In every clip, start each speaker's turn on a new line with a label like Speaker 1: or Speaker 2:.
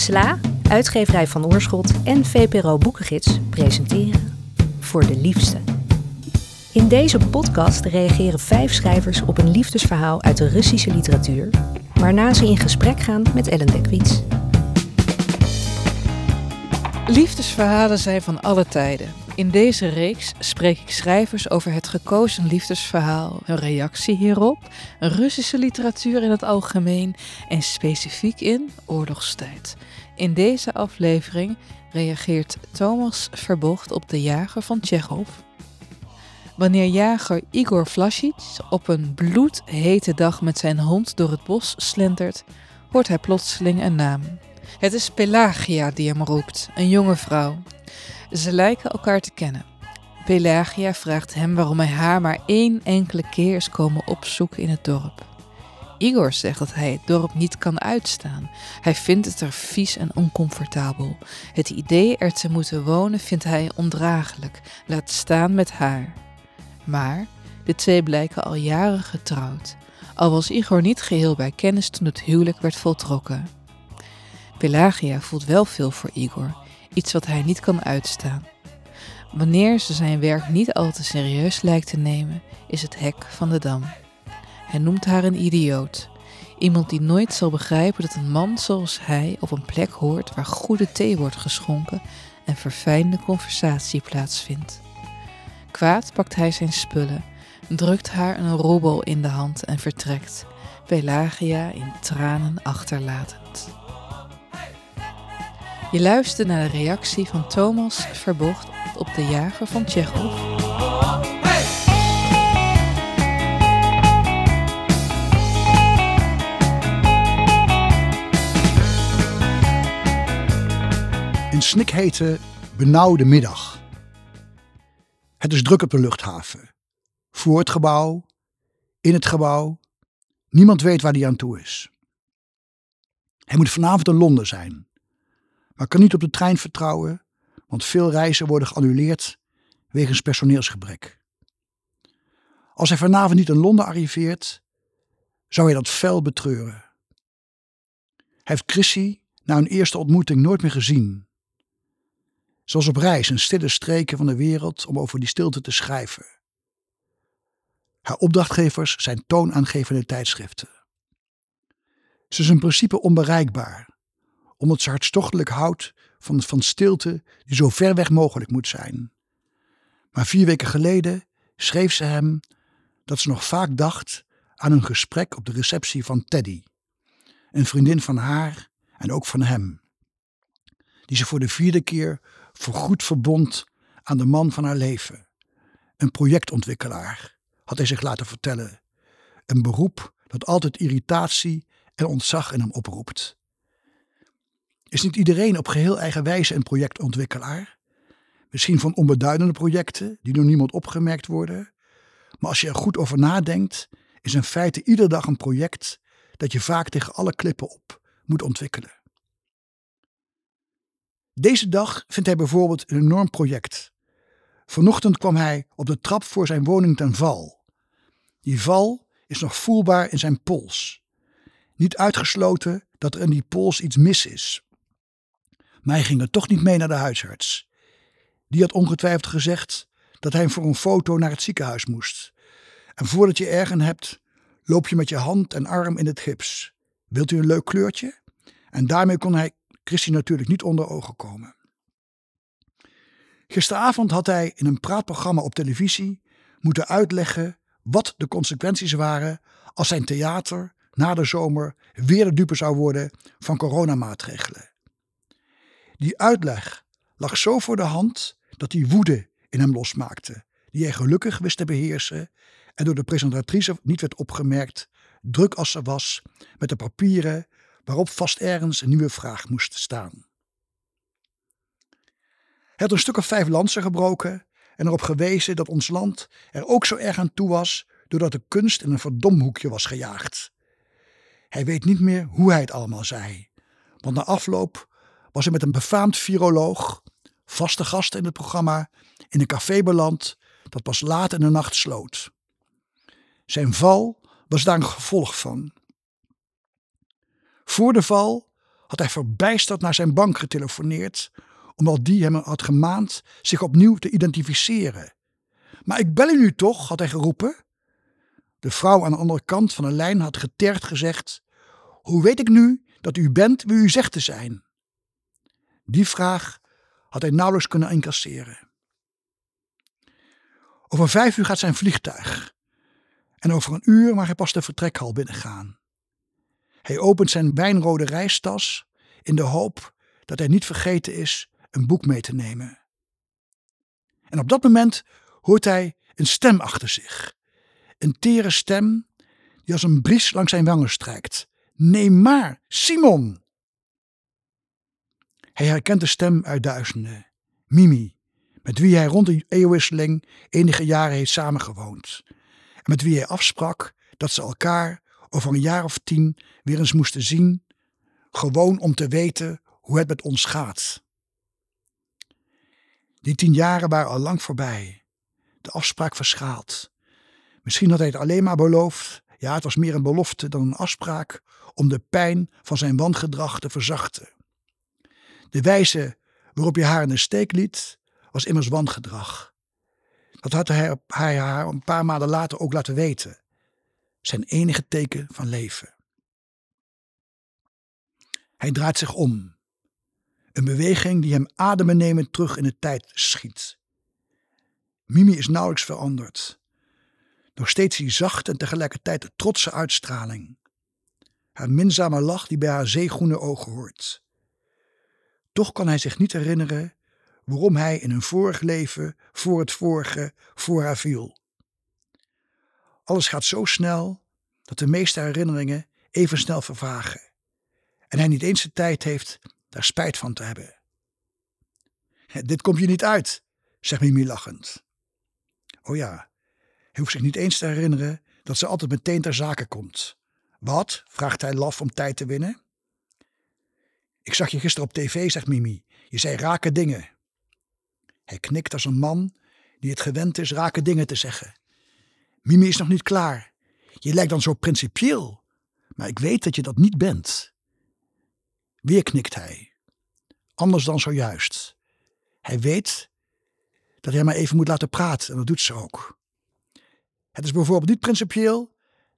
Speaker 1: SLA, uitgeverij van Oorschot en VPRO Boekengids presenteren Voor de Liefste. In deze podcast reageren vijf schrijvers op een liefdesverhaal uit de Russische literatuur, waarna ze in gesprek gaan met Ellen Dekwits.
Speaker 2: Liefdesverhalen zijn van alle tijden. In deze reeks spreek ik schrijvers over het gekozen liefdesverhaal, hun reactie hierop, Russische literatuur in het algemeen en specifiek in oorlogstijd. In deze aflevering reageert Thomas Verbocht op De Jager van Tsjechov. Wanneer jager Igor Vlasic op een bloedhete dag met zijn hond door het bos slentert, hoort hij plotseling een naam. Het is Pelagia die hem roept, een jonge vrouw. Ze lijken elkaar te kennen. Pelagia vraagt hem waarom hij haar maar één enkele keer is komen opzoeken in het dorp. Igor zegt dat hij het dorp niet kan uitstaan. Hij vindt het er vies en oncomfortabel. Het idee er te moeten wonen vindt hij ondraaglijk, laat staan met haar. Maar de twee blijken al jaren getrouwd, al was Igor niet geheel bij kennis toen het huwelijk werd voltrokken. Pelagia voelt wel veel voor Igor, iets wat hij niet kan uitstaan. Wanneer ze zijn werk niet al te serieus lijkt te nemen, is het hek van de dam. Hij noemt haar een idioot. Iemand die nooit zal begrijpen dat een man zoals hij op een plek hoort waar goede thee wordt geschonken en verfijnde conversatie plaatsvindt. Kwaad pakt hij zijn spullen, drukt haar een robbel in de hand en vertrekt, Pelagia in tranen achterlatend. Je luistert naar de reactie van Thomas Verbocht op de jager van Tsjechov.
Speaker 3: Een snikhete, benauwde middag. Het is druk op de luchthaven. Voor het gebouw, in het gebouw. Niemand weet waar hij aan toe is. Hij moet vanavond in Londen zijn, maar kan niet op de trein vertrouwen, want veel reizen worden geannuleerd wegens personeelsgebrek. Als hij vanavond niet in Londen arriveert, zou hij dat fel betreuren. Hij heeft Chrissy na hun eerste ontmoeting nooit meer gezien. Zoals op reis in stille streken van de wereld om over die stilte te schrijven. Haar opdrachtgevers zijn toonaangevende tijdschriften. Ze is in principe onbereikbaar, omdat ze hartstochtelijk houdt van, van stilte die zo ver weg mogelijk moet zijn. Maar vier weken geleden schreef ze hem dat ze nog vaak dacht aan een gesprek op de receptie van Teddy, een vriendin van haar en ook van hem, die ze voor de vierde keer voorgoed verbond aan de man van haar leven. Een projectontwikkelaar, had hij zich laten vertellen. Een beroep dat altijd irritatie en ontzag in hem oproept. Is niet iedereen op geheel eigen wijze een projectontwikkelaar? Misschien van onbeduidende projecten die door niemand opgemerkt worden. Maar als je er goed over nadenkt, is in feite iedere dag een project dat je vaak tegen alle klippen op moet ontwikkelen. Deze dag vindt hij bijvoorbeeld een enorm project. Vanochtend kwam hij op de trap voor zijn woning ten val. Die val is nog voelbaar in zijn pols. Niet uitgesloten dat er in die pols iets mis is. Hij ging er toch niet mee naar de huisarts. Die had ongetwijfeld gezegd dat hij voor een foto naar het ziekenhuis moest. En voordat je ergen hebt, loop je met je hand en arm in het gips. Wilt u een leuk kleurtje? En daarmee kon hij Christie natuurlijk niet onder ogen komen. Gisteravond had hij in een praatprogramma op televisie moeten uitleggen wat de consequenties waren als zijn theater na de zomer weer de dupe zou worden van coronamaatregelen. Die uitleg lag zo voor de hand dat hij woede in hem losmaakte, die hij gelukkig wist te beheersen en door de presentatrice niet werd opgemerkt, druk als ze was met de papieren waarop vast ergens een nieuwe vraag moest staan. Hij had een stuk of vijf lansen gebroken en erop gewezen dat ons land er ook zo erg aan toe was doordat de kunst in een verdomhoekje was gejaagd. Hij weet niet meer hoe hij het allemaal zei, want na afloop was hij met een befaamd viroloog, vaste gast in het programma, in een café beland dat pas laat in de nacht sloot. Zijn val was daar een gevolg van. Voor de val had hij verbijsterd naar zijn bank getelefoneerd, omdat die hem had gemaand zich opnieuw te identificeren. Maar ik bel u nu toch, had hij geroepen. De vrouw aan de andere kant van de lijn had getergd gezegd: Hoe weet ik nu dat u bent wie u zegt te zijn? Die vraag had hij nauwelijks kunnen incasseren. Over vijf uur gaat zijn vliegtuig. En over een uur mag hij pas de vertrekhal binnengaan. Hij opent zijn wijnrode reistas in de hoop dat hij niet vergeten is een boek mee te nemen. En op dat moment hoort hij een stem achter zich. Een tere stem die als een bries langs zijn wangen strijkt. Neem maar, Simon! Hij herkent de stem uit duizenden. Mimi, met wie hij rond de eeuwwisseling enige jaren heeft samengewoond. En met wie hij afsprak dat ze elkaar over een jaar of tien weer eens moesten zien, gewoon om te weten hoe het met ons gaat. Die tien jaren waren al lang voorbij. De afspraak verschaald. Misschien had hij het alleen maar beloofd, ja, het was meer een belofte dan een afspraak, om de pijn van zijn wangedrag te verzachten. De wijze waarop je haar in de steek liet, was immers wangedrag. Dat had hij, hij haar een paar maanden later ook laten weten. Zijn enige teken van leven. Hij draait zich om. Een beweging die hem adembenemend terug in de tijd schiet. Mimi is nauwelijks veranderd. Nog steeds die zachte en tegelijkertijd trotse uitstraling. Haar minzame lach die bij haar zeegroene ogen hoort. Toch kan hij zich niet herinneren waarom hij in een vorig leven voor het vorige voor haar viel. Alles gaat zo snel dat de meeste herinneringen even snel vervagen en hij niet eens de tijd heeft daar spijt van te hebben. Dit komt je niet uit, zegt Mimi lachend. Oh ja, hij hoeft zich niet eens te herinneren dat ze altijd meteen ter zake komt. Wat? vraagt hij laf om tijd te winnen. Ik zag je gisteren op tv, zegt Mimi. Je zei rake dingen. Hij knikt als een man die het gewend is rake dingen te zeggen. Mimi is nog niet klaar. Je lijkt dan zo principieel, maar ik weet dat je dat niet bent. Weer knikt hij. Anders dan zojuist. Hij weet dat hij maar even moet laten praten en dat doet ze ook. Het is bijvoorbeeld niet principieel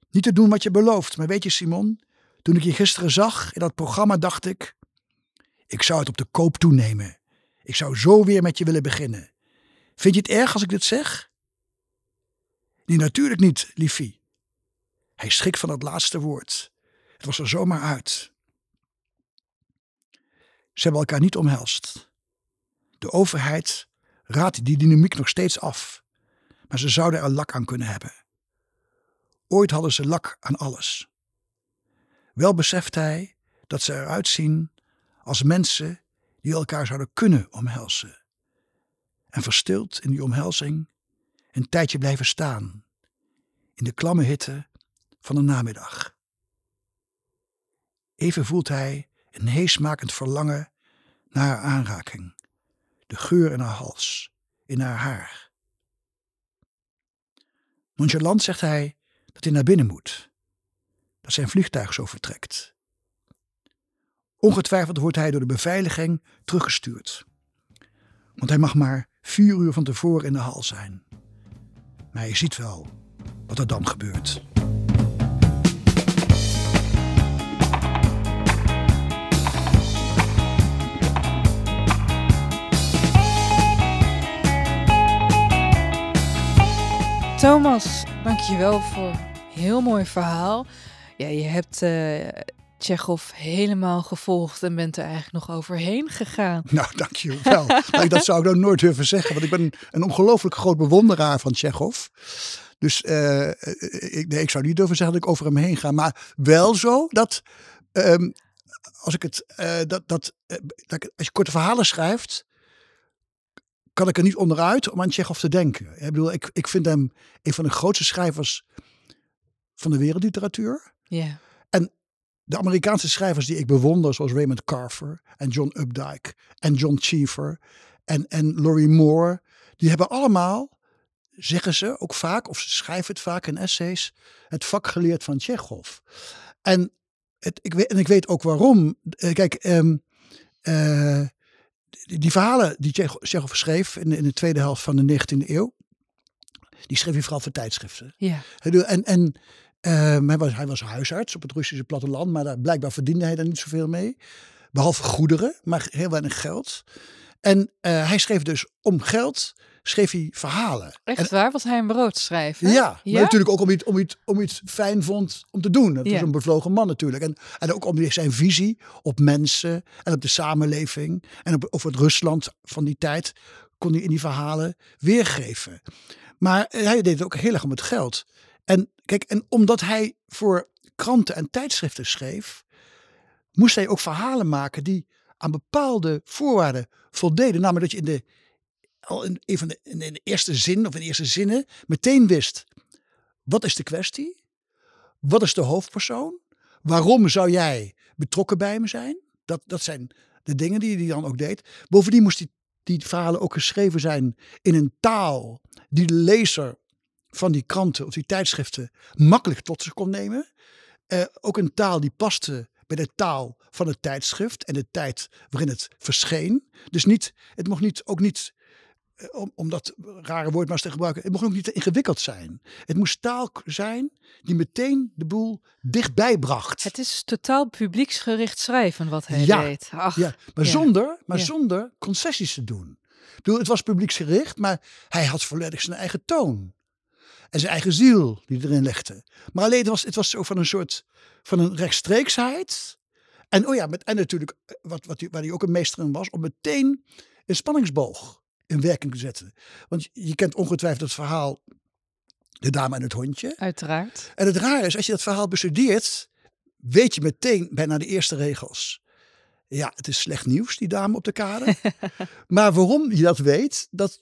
Speaker 3: niet te doen wat je belooft. Maar weet je Simon, toen ik je gisteren zag in dat programma dacht ik, ik zou het op de koop toenemen. Ik zou zo weer met je willen beginnen. Vind je het erg als ik dit zeg? Nee, natuurlijk niet, liefie. Hij schrikt van dat laatste woord. Het was er zomaar uit. Ze hebben elkaar niet omhelst. De overheid raadt die dynamiek nog steeds af, maar ze zouden er lak aan kunnen hebben. Ooit hadden ze lak aan alles. Wel beseft hij dat ze eruit zien als mensen die elkaar zouden kunnen omhelzen. En verstild in die omhelzing een tijdje blijven staan, in de klamme hitte van de namiddag. Even voelt hij een heesmakend verlangen naar haar aanraking, de geur in haar hals, in haar haar. Nonchalant zegt hij dat hij naar binnen moet, dat zijn vliegtuig zo vertrekt. Ongetwijfeld wordt hij door de beveiliging teruggestuurd, want hij mag maar vier uur van tevoren in de hal zijn. Maar je ziet wel wat er dan gebeurt.
Speaker 2: Thomas, dankjewel voor een heel mooi verhaal. Ja, je hebt uh, Tsjechov helemaal gevolgd en bent er eigenlijk nog overheen gegaan.
Speaker 3: Nou, dankjewel. nou, dat zou ik dan nooit durven zeggen, want ik ben een ongelooflijk groot bewonderaar van Tsjechov. Dus uh, ik, nee, ik zou niet durven zeggen dat ik over hem heen ga. Maar wel zo dat, um, als ik het, uh, dat, dat, dat, als je korte verhalen schrijft, kan ik er niet onderuit om aan Tsjechov te denken. Ik bedoel, ik, ik vind hem een van de grootste schrijvers van de wereldliteratuur.
Speaker 2: Ja.
Speaker 3: De Amerikaanse schrijvers die ik bewonder, zoals Raymond Carver en John Updike en John Cheever en, en Laurie Moore, die hebben allemaal, zeggen ze ook vaak, of ze schrijven het vaak in essays, het vak geleerd van Tsjechov. En het, ik weet, en ik weet ook waarom. Eh, kijk, ehm, eh, die, die verhalen die Tsjechov schreef in, de- in de tweede helft van de 19e eeuw, die schreef hij vooral voor tijdschriften.
Speaker 2: Ja.
Speaker 3: En, en hij, was, hij was huisarts op het Russische platteland, maar daar, blijkbaar verdiende hij daar niet zoveel mee. Behalve goederen, maar heel weinig geld. En eh, hij schreef dus om geld, schreef hij verhalen.
Speaker 2: Echt waar? Was hij een broodschrijver?
Speaker 3: Ja, maar
Speaker 2: Ja?
Speaker 3: natuurlijk ook om iets, om, iets, om iets fijn vond om te doen. Het
Speaker 2: Ja.
Speaker 3: was een bevlogen man natuurlijk. En, en ook om zijn visie op mensen en op de samenleving en op, over het Rusland van die tijd kon hij in die verhalen weergeven. Maar hij deed het ook heel erg om het geld. En kijk, en omdat hij voor kranten en tijdschriften schreef, moest hij ook verhalen maken die aan bepaalde voorwaarden voldeden. Namelijk dat je in de, al in, een van de, in de eerste zin of in de eerste zinnen meteen wist wat is de kwestie? Wat is de hoofdpersoon? Waarom zou jij betrokken bij me zijn? Dat, dat zijn de dingen die hij dan ook deed. Bovendien moest die, die verhalen ook geschreven zijn in een taal die de lezer van die kranten of die tijdschriften makkelijk tot zich kon nemen. Eh, ook een taal die paste bij de taal van het tijdschrift en de tijd waarin het verscheen. Dus niet, het mocht niet, ook niet eh, om, om dat rare woord maar eens te gebruiken, het mocht ook niet te ingewikkeld zijn. Het moest taal zijn die meteen de boel dichtbij bracht.
Speaker 2: Het is totaal publieksgericht schrijven wat hij
Speaker 3: Ja.
Speaker 2: deed. Ach,
Speaker 3: ja, maar
Speaker 2: ja.
Speaker 3: zonder, maar
Speaker 2: Ja.
Speaker 3: zonder concessies te doen. Bedoel, het was publieksgericht, maar hij had volledig zijn eigen toon. En zijn eigen ziel die erin legde. Maar alleen het was, het was zo van een soort van een rechtstreeksheid. En oh ja, met, en natuurlijk, eh, wat, wat, waar hij ook een meester in was, om meteen een spanningsboog in werking te zetten. Want je, je kent ongetwijfeld het verhaal De Dame en het Hondje.
Speaker 2: uiteraard.
Speaker 3: En het rare is, als je dat verhaal bestudeert, weet je meteen bijna de eerste regels. Ja, het is slecht nieuws, die dame op de kade. maar waarom je dat weet, dat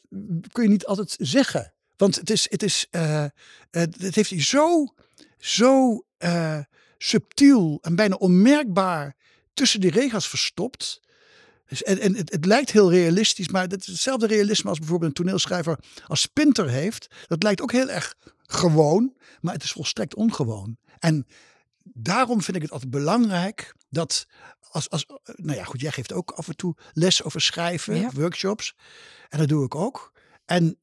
Speaker 3: kun je niet altijd zeggen. Want het, is, het, is, eh, eh, het heeft hij zo, zo eh, subtiel en bijna onmerkbaar tussen die regels verstopt. Dus, en en het, het lijkt heel realistisch, maar het is hetzelfde realisme als bijvoorbeeld een toneelschrijver als Spinter heeft. Dat lijkt ook heel erg gewoon, maar het is volstrekt ongewoon. En daarom vind ik het altijd belangrijk dat als, als nou ja, goed, jij geeft ook af en toe les over schrijven,
Speaker 2: Ja.
Speaker 3: workshops. En dat doe ik ook. En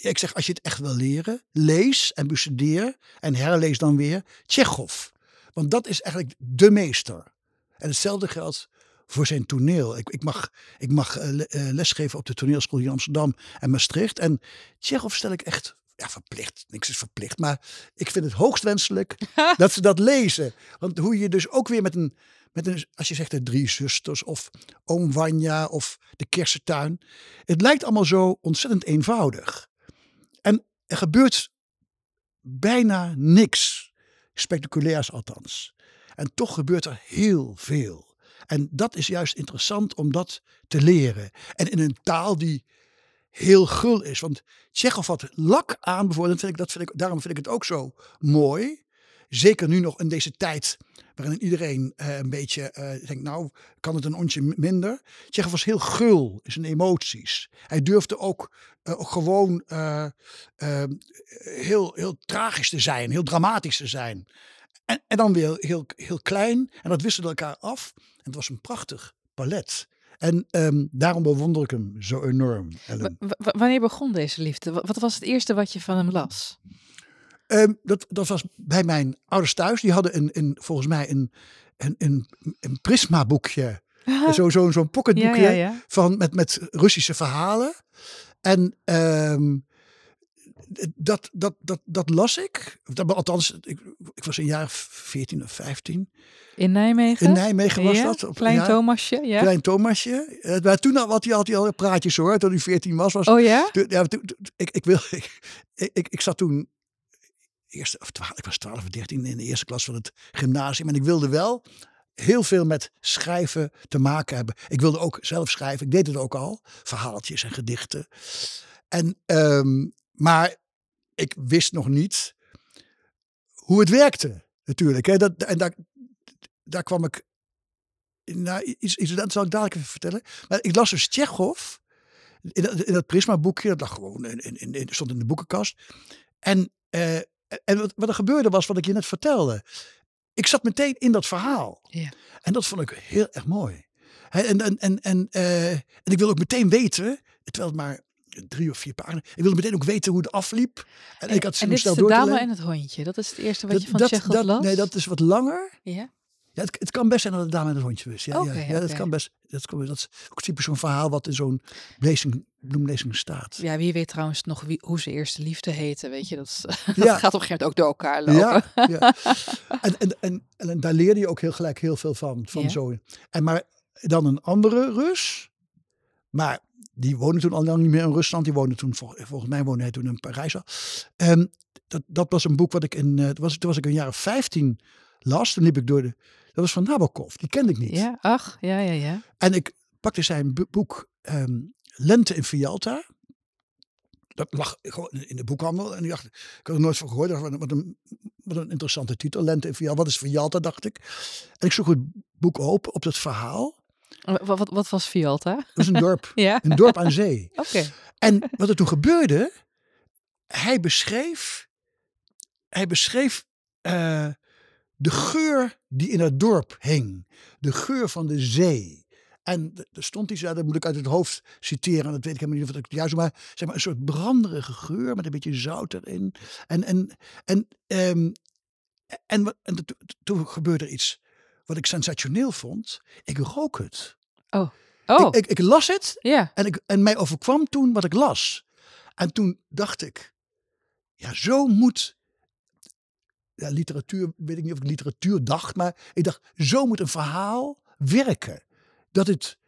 Speaker 3: ik zeg, als je het echt wil leren, lees en bestudeer en herlees dan weer Tsjechov. Want dat is eigenlijk de meester. En hetzelfde geldt voor zijn toneel. Ik, ik mag, ik mag eh, eh, lesgeven op de toneelschool in Amsterdam en Maastricht. En Tsjechov stel ik echt ja, verplicht. Niks is verplicht. Maar ik vind het hoogst wenselijk dat ze dat lezen. Want hoe je dus ook weer met een, met een als je zegt de drie zusters of oom Wanja of de kersentuin. Het lijkt allemaal zo ontzettend eenvoudig. Er gebeurt bijna niks. Spectaculairs althans. En toch gebeurt er heel veel. En dat is juist interessant om dat te leren. En in een taal die heel gul is. Want Tsjechov had lak aan bijvoorbeeld. Vind ik, dat vind ik, daarom vind ik het ook zo mooi. Zeker nu nog in deze tijd waarin iedereen eh, een beetje eh, denkt, nou kan het een ontje minder. Tsjechov was heel gul in zijn emoties. Hij durfde ook, eh, gewoon heel, heel tragisch te zijn, heel dramatisch te zijn. En, en dan weer heel, heel klein. En dat wisselde elkaar af. En het was een prachtig palet. En ehm, daarom bewonder ik hem zo enorm,
Speaker 2: wanneer begon deze liefde? Wa- Wat was het eerste wat je van hem las?
Speaker 3: Ehm, dat, dat was bij mijn ouders thuis. Die hadden een, een, volgens mij een, een, een, een prisma boekje. Zo'n zo, zo'n pocketboekje
Speaker 2: Ja, ja, ja.
Speaker 3: Van, met, met Russische verhalen. En ehm, dat, dat, dat, dat las ik. Dat, althans, ik, ik was een jaar of 14 of 15.
Speaker 2: In Nijmegen?
Speaker 3: In Nijmegen was
Speaker 2: Ja,
Speaker 3: dat. Op,
Speaker 2: Klein
Speaker 3: ja,
Speaker 2: Thomasje, ja.
Speaker 3: Klein Thomasje. Eh, Maar toen had hij, had hij al praatjes hoor. Toen hij 14 was. was
Speaker 2: Oh ja?
Speaker 3: toen- ja, toen- ik, ik, wil, ik, ik, ik zat toen, eerste, of 12, ik was 12 of 13 in de eerste klas van het gymnasium. En ik wilde wel heel veel met schrijven te maken hebben. Ik wilde ook zelf schrijven. Ik deed het ook al. Verhaaltjes en gedichten. En, ehm, maar ik wist nog niet hoe het werkte. Natuurlijk. Hè. Dat, en daar, daar kwam ik. Nou, iets, dat zal ik dadelijk even vertellen. Maar ik las dus Tsjechov. In dat, Prisma-boekje. Dat lag gewoon in, in, in- stond in de boekenkast. En, eh, en wat, wat er gebeurde was wat ik je net vertelde. ik zat meteen in dat verhaal.
Speaker 2: Ja.
Speaker 3: En dat vond ik heel erg mooi. En, en, en, en, eh, en ik wil ook meteen weten, terwijl het maar drie of vier pagina's, ik wilde meteen ook weten hoe het afliep. En, ik had ze
Speaker 2: en dit is
Speaker 3: snel
Speaker 2: de
Speaker 3: door te
Speaker 2: dame en het hondje. Dat is het eerste wat
Speaker 3: Dat-
Speaker 2: je van
Speaker 3: dat- dat-
Speaker 2: las?
Speaker 3: Nee, dat is wat langer.
Speaker 2: Ja?
Speaker 3: Ja, het, het kan best zijn dat het dame en het hondje is. Ja, ja, ja dat kan best. Dat, kan, dat is ook typisch zo'n verhaal wat in zo'n lezing, bloemlezing staat.
Speaker 2: Ja, wie weet trouwens nog wie, hoe ze eerste liefde heette, weet je. Dat, gaat op een gegeven moment ook door elkaar lopen.
Speaker 3: Ja, ja. En, en, en, en daar leerde je ook heel gelijk heel veel van. van zo. En maar dan een andere Rus. Maar die woonde toen al lang niet meer in Rusland. Die woonde toen, vol- volgens mij woonde hij toen in Parijs al. Ehm, dat, dat was een boek wat ik in, toen was, toen was ik een jaar of 15 las. Toen liep ik door de, dat was van Nabokov. Die kende ik niet.
Speaker 2: Ja, ach, ja, ja, ja.
Speaker 3: En ik pakte zijn boek ehm, Lente in Vialta. Dat lag gewoon in de boekhandel. En ik dacht, ik had er nooit van gehoord. Dacht, Wat een, wat een interessante titel. Lente in Vialta. Wat is Vialta, dacht ik. En ik zoek het boek open op dat verhaal.
Speaker 2: Wat, wat, wat was Vialta?
Speaker 3: Het was een dorp.
Speaker 2: Ja,
Speaker 3: Een dorp aan zee.
Speaker 2: oké.
Speaker 3: En wat er toen gebeurde, hij beschreef, hij beschreef eh, de geur die in het dorp hing. De geur van de zee. En er stond iets, dat moet ik uit het hoofd citeren, dat weet ik helemaal niet of ik het juist maar zeg maar een soort branderige geur met een beetje zout erin. En, en, en, ehm, en, en to- toen gebeurde er iets wat ik sensationeel vond. Ik rook het.
Speaker 2: Oh,
Speaker 3: Ik, ik, ik las het
Speaker 2: ja.
Speaker 3: en, ik, en mij overkwam toen wat ik las. En toen dacht ik, ja, zo moet. Ja, literatuur, weet ik niet of ik literatuur dacht, maar ik dacht, zo moet een verhaal werken. Dat, het,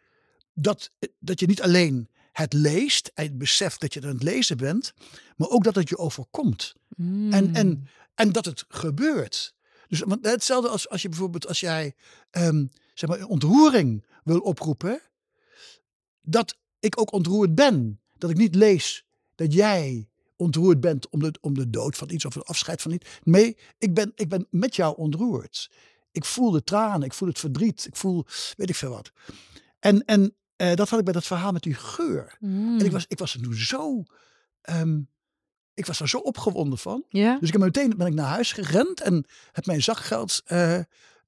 Speaker 3: dat, dat je niet alleen het leest en het beseft dat je aan het lezen bent, maar ook dat het je overkomt. En, en,
Speaker 2: Mm.
Speaker 3: en dat het gebeurt. Dus want hetzelfde als, als je bijvoorbeeld als jij ehm, zeg maar een ontroering wil oproepen, dat ik ook ontroerd ben. Dat ik niet lees dat jij ontroerd bent om de, om de dood van iets of het afscheid van iets. Nee, ik ben, ik ben met jou ontroerd. Ik voel de tranen, ik voel het verdriet, ik voel weet ik veel wat. En, en eh, dat had ik bij dat verhaal met die geur.
Speaker 2: Mm.
Speaker 3: En ik was, ik was er nu zo, ehm, ik was er zo opgewonden van.
Speaker 2: Ja,
Speaker 3: Dus ik heb meteen ben ik naar huis gerend en heb mijn zakgeld eh,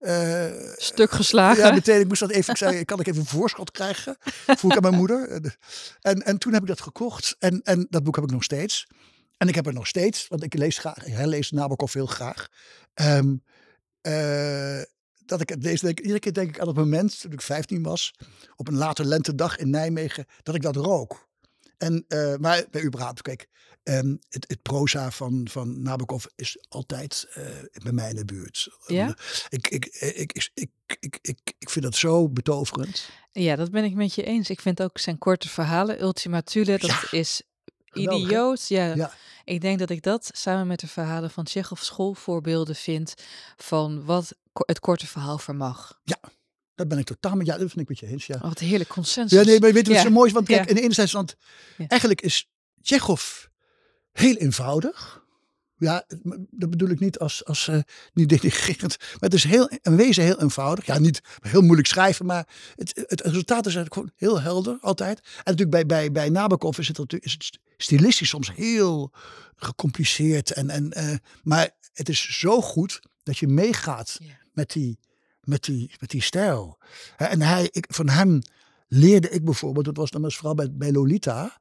Speaker 3: eh,
Speaker 2: stuk geslagen.
Speaker 3: ja, meteen. Ik moest dat even. Ik zei, kan ik even een voorschot krijgen? Vroeg ik aan mijn moeder. En, en toen heb ik dat gekocht. En, en dat boek heb ik nog steeds. En ik heb het nog steeds, want ik lees graag, ik herlees Nabokov heel graag. Ehm, eh, dat ik het lees, denk, iedere keer denk ik aan het moment, toen ik 15 was, op een late lentedag in Nijmegen, dat ik dat rook. En, eh, maar bij überhaupt, kijk, ehm, het, het proza van, van Nabokov is altijd eh, bij mij in de buurt.
Speaker 2: Ja?
Speaker 3: Ik, ik, ik, ik, ik, ik, ik, ik vind dat zo betoverend.
Speaker 2: Ja, dat ben ik met je eens. Ik vind ook zijn korte verhalen, Ultima Thule, dat
Speaker 3: Ja,
Speaker 2: is idioot. Ja,
Speaker 3: Ja.
Speaker 2: ik denk dat ik dat samen met de verhalen van Tsjechov schoolvoorbeelden vind van wat het korte verhaal vermag.
Speaker 3: Dat ben ik totaal met, ja, dat vind ik met je eens. Ja,
Speaker 2: Oh, wat een heerlijk consensus.
Speaker 3: ja nee, maar weet je wat
Speaker 2: Ja.
Speaker 3: zo mooi is? Want kijk,
Speaker 2: Ja.
Speaker 3: in de enerzijds, want
Speaker 2: Ja.
Speaker 3: eigenlijk is Tsjechov heel eenvoudig. Ja, dat bedoel ik niet als, als eh, niet denigrerend. Maar het is heel, een wezen heel eenvoudig. Ja, niet heel moeilijk schrijven, maar het, het resultaat is eigenlijk gewoon heel helder altijd. En natuurlijk bij, bij, bij Nabokov is het, natuurlijk, is het stilistisch soms heel gecompliceerd. En, en, eh, maar het is zo goed dat je meegaat met, die, met, die, met die stijl. En hij, ik, van hem leerde ik bijvoorbeeld, dat was dan vooral bij, bij Lolita.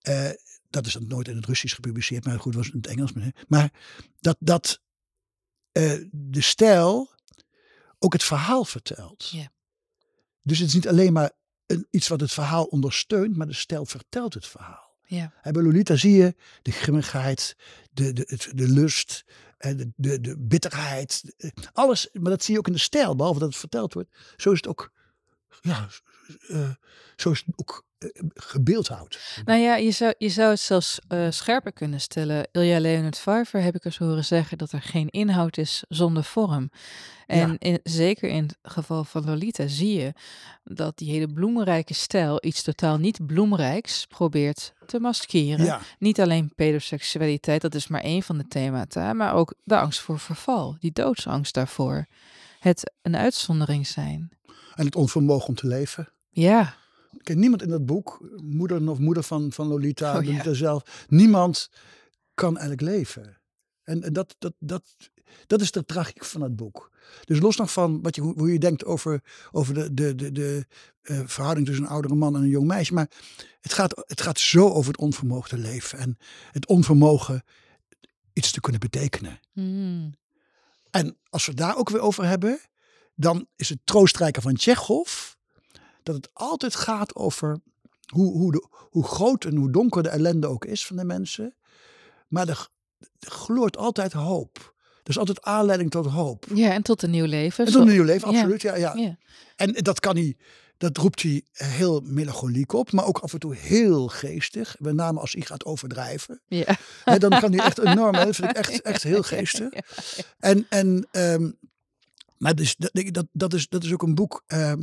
Speaker 3: eh, dat is dan nooit in het Russisch gepubliceerd, maar goed, was in het Engels. maar- dat, dat eh, de stijl ook het verhaal vertelt. Dus het is niet alleen maar een, iets wat het verhaal ondersteunt, maar de stijl vertelt het verhaal.
Speaker 2: Ja.
Speaker 3: Bij Lolita zie je de grimmigheid, de, de, de lust, de, de, de bitterheid. eh, Alles, maar dat zie je ook in de stijl, behalve dat het verteld wordt. Zo is het ook, ja, eh, zo is het ook eh, gebeeldhouwd.
Speaker 2: Nou ja, je zou, je zou het zelfs eh, scherper kunnen stellen. Ilja Leonard Pfeiffer heb ik eens horen zeggen dat er geen inhoud is zonder vorm. En
Speaker 3: Ja.
Speaker 2: in, zeker in het geval van Lolita zie je dat die hele bloemrijke stijl iets totaal niet bloemrijks probeert te maskeren.
Speaker 3: Ja,
Speaker 2: Niet alleen pedoseksualiteit, dat is maar één van de themata, maar ook de angst voor verval, die doodsangst daarvoor. Het een uitzondering zijn.
Speaker 3: En het onvermogen om te leven.
Speaker 2: Ja,
Speaker 3: Kijk, niemand in dat boek, moeder of moeder van, van Lolita,
Speaker 2: Oh, ja.
Speaker 3: Zelf, niemand kan eigenlijk leven. En, en dat, dat, dat, dat is de tragiek van het boek. Dus los nog van wat je, hoe, je denkt over, over de, de, de, de eh, verhouding tussen een oudere man en een jong meisje. Maar het gaat, het gaat zo over het onvermogen te leven. En het onvermogen iets te kunnen betekenen.
Speaker 2: Mm.
Speaker 3: En als we daar ook weer over hebben, dan is het troostrijker van Tsjechov dat het altijd gaat over hoe, hoe, de, hoe groot en hoe donker de ellende ook is van de mensen. Maar er, er gloort altijd hoop. Er is altijd aanleiding tot hoop.
Speaker 2: Ja, en tot een nieuw leven.
Speaker 3: En tot een nieuw leven, absoluut. Ja, ja.
Speaker 2: Ja.
Speaker 3: En dat kan hij, dat roept hij heel melancholiek op, maar ook af en toe heel geestig. Met name als hij gaat overdrijven.
Speaker 2: Ja.
Speaker 3: Dan kan hij echt enorm, dat vind ik echt, echt heel geestig. En, en ehm, maar dus, dat, dat, dat, is, dat is ook een boek, ehm,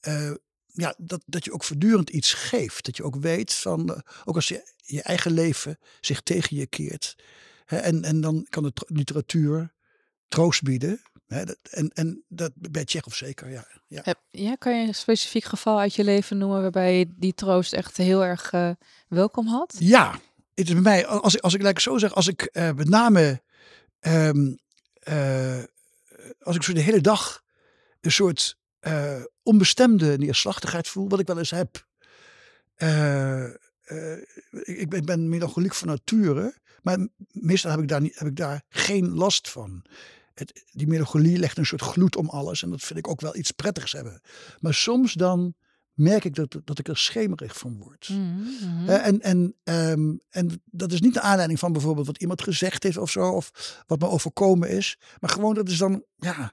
Speaker 3: eh, ja, dat, dat je ook voortdurend iets geeft. Dat je ook weet van, eh, ook als je je eigen leven zich tegen je keert. Hè, en, en dan kan de literatuur troost bieden. Hè, dat, en, en dat bij Tsjechov zeker, ja. ja.
Speaker 2: Ja, kan je een specifiek geval uit je leven noemen waarbij je die troost echt heel erg eh, welkom had?
Speaker 3: Ja, het is bij mij, als ik, als ik laat ik zo zeg, als ik met name, ehm, eh, als ik zo de hele dag een soort eh, onbestemde neerslachtigheid voel, wat ik wel eens heb. Eh, ik, ben, ben melancholiek van nature, maar meestal heb ik daar, niet, heb ik daar geen last van. Het, die melancholie legt een soort gloed om alles en dat vind ik ook wel iets prettigs hebben. Maar soms dan merk ik dat, dat ik er schemerig van word.
Speaker 2: Mhm, mhm.
Speaker 3: Eh, en, en, ehm, en dat is niet de aanleiding van bijvoorbeeld wat iemand gezegd heeft of zo, of wat me overkomen is. Maar gewoon dat is dan, ja,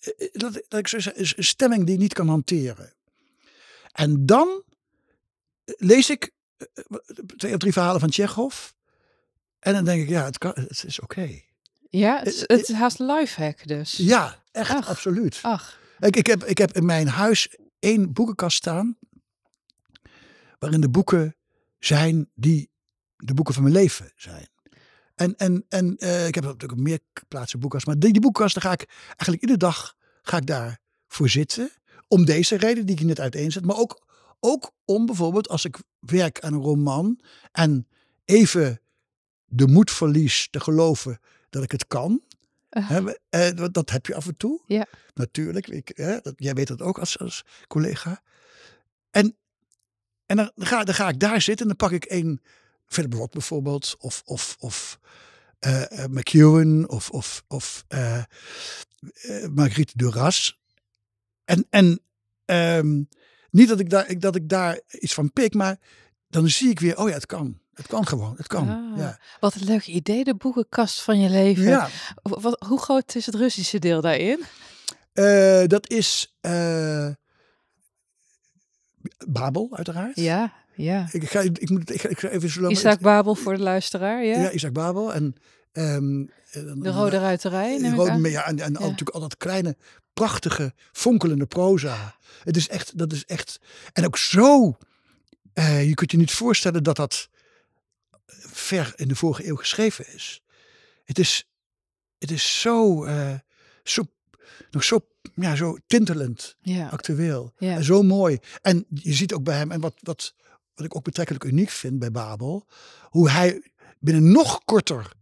Speaker 3: eh, dat, dat ik zo zeg, is een stemming die ik niet kan hanteren. En dan eh, lees ik eh, eh, twee of drie verhalen van Tsjechov. En dan denk ik, ja, het, kan, het is oké.
Speaker 2: ja, het, is-
Speaker 3: eh,
Speaker 2: het is haast lifehack dus.
Speaker 3: Ja, echt,
Speaker 2: Ach.
Speaker 3: absoluut.
Speaker 2: Ach,
Speaker 3: Ik, ik, heb, ik heb in mijn huis één boekenkast staan. Waarin de boeken zijn die de boeken van mijn leven zijn. En, en, en eh, ik heb natuurlijk op meer plaatsen boekenkast. Maar die, boekenkast, daar ga ik eigenlijk iedere dag ga ik daar voor zitten. Om deze reden die ik net uiteenzet. Maar ook, ook om bijvoorbeeld als ik werk aan een roman. En even de moed verlies te geloven dat ik het kan.
Speaker 2: Eh.
Speaker 3: Eh, dat, heb je af en toe.
Speaker 2: Ja.
Speaker 3: Natuurlijk. Ik, hè, jij weet dat ook als, als collega. En, en dan, ga, dan ga ik daar zitten en dan pak ik een Philip Roth bijvoorbeeld. Of, of, of eh, McEwen. Of, of, of Marguerite Duras. En, en ehm, niet dat ik, daar, dat ik daar iets van pik, maar dan zie ik weer, oh ja, het kan. Het kan gewoon, het kan.
Speaker 2: Ah,
Speaker 3: ja.
Speaker 2: wat een leuk idee, de boekenkast van je leven.
Speaker 3: Ja,
Speaker 2: Wat, hoe groot is het Russische deel daarin?
Speaker 3: eh, dat is eh, Babel, uiteraard.
Speaker 2: Ja, ja.
Speaker 3: Ik ga, ik moet, ik ga, ik ga even zo lang.
Speaker 2: Isaac Babel voor de luisteraar, ja?
Speaker 3: Ja, Isaac Babel. En, ehm, dan-
Speaker 2: De Rode Ruiterij,
Speaker 3: de rode, ja, en, en al- natuurlijk al dat kleine, prachtige, fonkelende proza. Het is echt, dat is echt. En ook zo. eh, je kunt je niet voorstellen dat dat ver in de vorige eeuw geschreven is. Het is, het is zo, eh, zo, nog zo, ja, zo tintelend
Speaker 2: Ja,
Speaker 3: actueel.
Speaker 2: Ja.
Speaker 3: En zo mooi. En je ziet ook bij hem, en wat, wat, wat ik ook betrekkelijk uniek vind bij Babel, hoe hij binnen nog korter,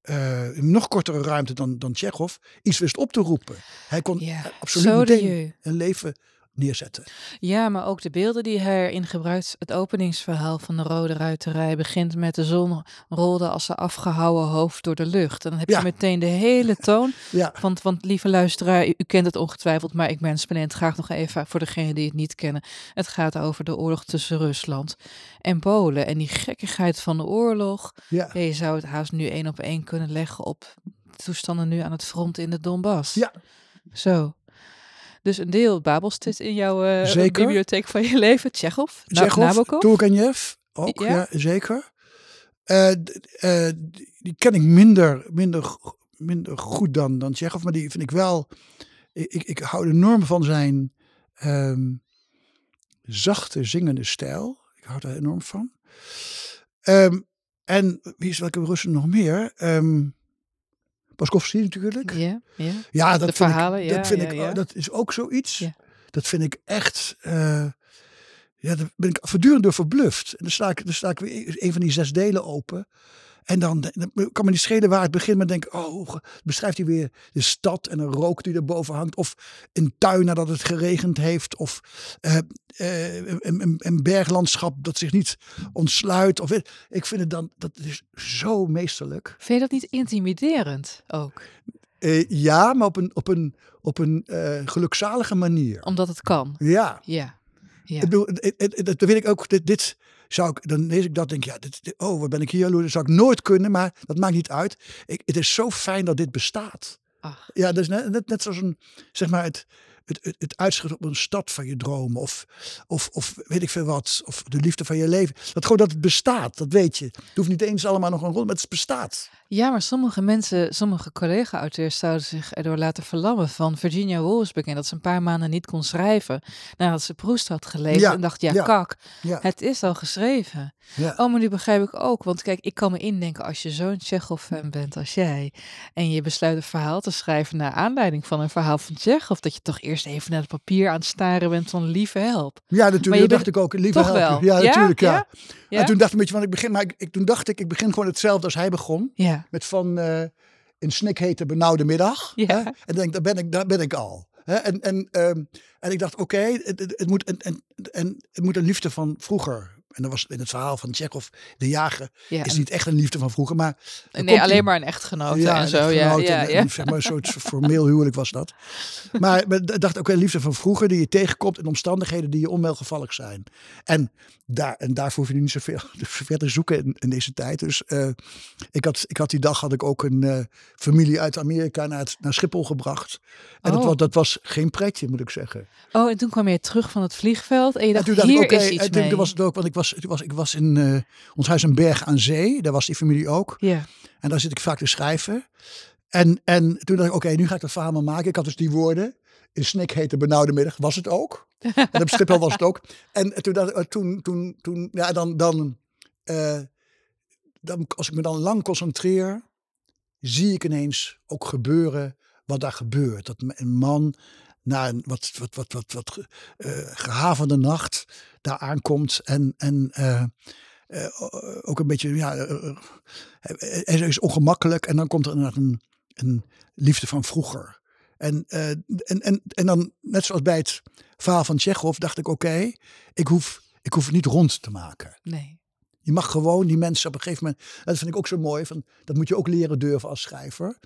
Speaker 3: eh, nog kortere ruimte dan, dan Tsjechov, iets wist op te roepen. Hij kon
Speaker 2: ja.
Speaker 3: eh, absoluut meteen een leven neerzetten.
Speaker 2: Ja, maar ook de beelden die hij erin gebruikt. Het openingsverhaal van de Rode Ruiterij begint met de zon rolde als een afgehouwen hoofd door de lucht. En dan heb
Speaker 3: Ja.
Speaker 2: je meteen de hele toon.
Speaker 3: Ja,
Speaker 2: Want, want lieve luisteraar, u, u kent het ongetwijfeld, maar ik mensplaneer het graag nog even voor degenen die het niet kennen. Het gaat over de oorlog tussen Rusland en Polen. En die gekkigheid van de oorlog.
Speaker 3: Ja,
Speaker 2: je zou het haast nu één op één kunnen leggen op toestanden nu aan het front in de Donbass.
Speaker 3: ja.
Speaker 2: Zo. Dus een deel Babels zit in jouw eh, bibliotheek van je leven. Tsjechov, Na-
Speaker 3: Tsjechov,
Speaker 2: Nabokov.
Speaker 3: Turgenev, ook,
Speaker 2: Ja?
Speaker 3: ja, zeker. Eh, die ken ik minder, minder, minder goed dan, dan Tsjechov, maar die vind ik wel... Ik, ik, hou enorm van zijn ehm, zachte, zingende stijl. Ik hou daar enorm van. Ehm, en wie is welke Russen nog meer? Ehm Paskovsky natuurlijk.
Speaker 2: Ja, ja.
Speaker 3: Ja, dat
Speaker 2: De
Speaker 3: vind
Speaker 2: verhalen,
Speaker 3: ik,
Speaker 2: ja,
Speaker 3: dat, vind
Speaker 2: ja,
Speaker 3: ik,
Speaker 2: ja.
Speaker 3: oh, dat is ook zoiets. Dat vind ik echt. eh, ja, daar ben ik voortdurend door verbluft. En dan sta ik, dan sta ik weer een van die zes delen open. En dan, dan kan me niet schelen waar het begint. Maar denk, oh, beschrijft hij weer de stad en een rook die erboven hangt. Of een tuin nadat het geregend heeft. Of uh, uh, een, een, berglandschap dat zich niet ontsluit. Of, ik vind het dan, dat is zo meesterlijk.
Speaker 2: Vind je dat niet intimiderend ook?
Speaker 3: Uh, ja, maar op een, op een, op een gelukzalige manier.
Speaker 2: Omdat het kan?
Speaker 3: Ja.
Speaker 2: Ja. Ja.
Speaker 3: Dat weet ik ook. Dit, dit zou ik, dan lees ik dat, denk ja, dit, oh, wat ben ik hier Dat zou ik nooit kunnen, maar dat maakt niet uit. Ik, het is zo fijn dat dit bestaat.
Speaker 2: Ach.
Speaker 3: Ja, dus net, net, net zoals een, zeg maar, het, het, het, het uitschot op een stad van je dromen. Of, of, of weet ik veel wat. Of de liefde van je leven. Dat gewoon dat het bestaat, dat weet je. Het hoeft niet eens allemaal nog een rol, maar het bestaat.
Speaker 2: Ja, maar sommige mensen, sommige collega-auteurs zouden zich erdoor laten verlammen. Van Virginia Woolf bekend dat ze een paar maanden niet kon schrijven nadat ze Proest had gelezen. en dacht, ja, kak, het is al geschreven. Oh, maar nu begrijp ik ook. Want kijk, ik kan me indenken als je zo'n Tsjechov-fan bent als jij. En je besluit een verhaal te schrijven naar aanleiding van een verhaal van Tsjechov. Dat je toch eerst even naar het papier aan het staren bent van lieve help.
Speaker 3: Ja, natuurlijk. Dat dacht ik ook. Lieve help.
Speaker 2: Wel.
Speaker 3: Ja, natuurlijk. Ja. En toen dacht ik, een beetje, want ik begin, maar ik, toen dacht ik, ik begin gewoon hetzelfde als hij begon.
Speaker 2: Ja.
Speaker 3: Met van uh, een snikhete benauwde middag.
Speaker 2: Ja.
Speaker 3: Hè? En denk, daar ben ik, daar ben ik al. Hè? En, en, um, en ik dacht, oké, okay, het, het, het, moet, en, en, en, het moet een liefde van vroeger en dat was in het verhaal van Tsjechov, de jager, ja, is niet echt een liefde van vroeger, maar...
Speaker 2: Nee, alleen maar een echtgenote ja, en zo. ja, ja,
Speaker 3: ja. zeg maar, een soort formeel huwelijk was dat. Maar ik dacht ook een liefde van vroeger, die je tegenkomt in omstandigheden die je onwelgevallig zijn. En, daar, en daarvoor hoef je niet zoveel verder zoeken in, in, deze tijd. Dus uh, ik, had, ik had die dag had ik ook een uh, familie uit Amerika naar, het, naar Schiphol gebracht. En oh. dat, dat was geen pretje, moet ik zeggen.
Speaker 2: Oh, en toen kwam je terug van het vliegveld en je dacht, en toen dacht hier ik, okay, is iets
Speaker 3: en toen was het ook, want ik was, was, ik was in uh, ons huis een berg aan zee. Daar was die familie ook.
Speaker 2: Ja.
Speaker 3: En daar zit ik vaak te schrijven. En, en toen dacht ik, oké, nu ga ik dat verhaal maar maken. Ik had dus die woorden. In Snik heette benauwde middag. Was het ook. en op Schiphol was het ook. En toen, dacht, toen, toen, toen ja, dan, dan, uh, dan, als ik me dan lang concentreer, zie ik ineens ook gebeuren wat daar gebeurt. Dat een man na een wat, wat, wat, wat, wat uh, gehavende nacht daar aankomt en, en ook een beetje, ja, hij is ongemakkelijk en dan komt er inderdaad een, een liefde van vroeger. En, en, en, en dan, net zoals bij het verhaal van Tsjechov, dacht ik: oké, ik, hoef, ik hoef het niet rond te maken.
Speaker 2: Nee.
Speaker 3: Je mag gewoon die mensen op een gegeven moment. Dat vind ik ook zo mooi. Van, dat moet je ook leren durven als schrijver.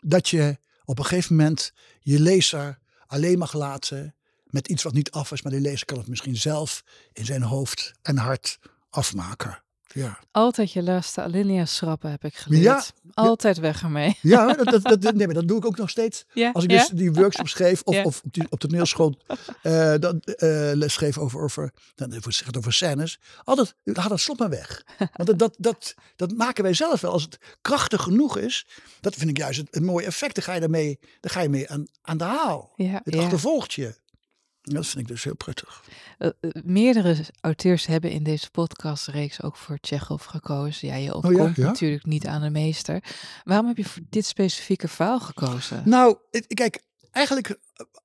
Speaker 3: Dat je op een gegeven moment je lezer alleen mag laten met iets wat niet af is. Maar die lezer kan het misschien zelf in zijn hoofd en hart afmaken. Ja.
Speaker 2: Altijd je laatste alinea schrappen heb ik geleerd. Ja, Altijd weg ermee.
Speaker 3: Ja, dat, dat, dat, nee, maar dat doe ik ook nog steeds.
Speaker 2: Ja,
Speaker 3: Als ik dus die workshop schreef of, of op, die, op de toneelschool uh, dat, uh, les schreef over, over, dan het over scènes. Altijd, haal dat slot maar weg. Want dat, dat, dat, dat maken wij zelf wel. Als het krachtig genoeg is, dat vind ik juist het, een mooi effect. Dan ga je daarmee, dan ga je mee aan, aan de haal.
Speaker 2: Ja,
Speaker 3: het achtervolgt je. Dat vind ik dus heel prettig.
Speaker 2: Uh, meerdere auteurs hebben in deze podcastreeks ook voor Tsjechov gekozen. Ja, je ontkomt oh ja, ja? natuurlijk niet aan de meester. Waarom heb je voor dit specifieke verhaal gekozen?
Speaker 3: Nou, kijk, eigenlijk...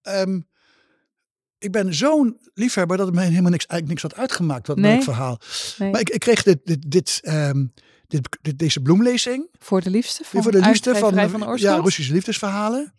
Speaker 3: Um, ik ben zo'n liefhebber dat het me helemaal niks, eigenlijk niks had uitgemaakt, wat nee. verhaal. Nee. Maar ik, ik, kreeg dit, dit, dit, um, dit, dit, deze bloemlezing.
Speaker 2: Voor de liefste?
Speaker 3: Van voor de liefste van,
Speaker 2: van
Speaker 3: ja, Russische liefdesverhalen.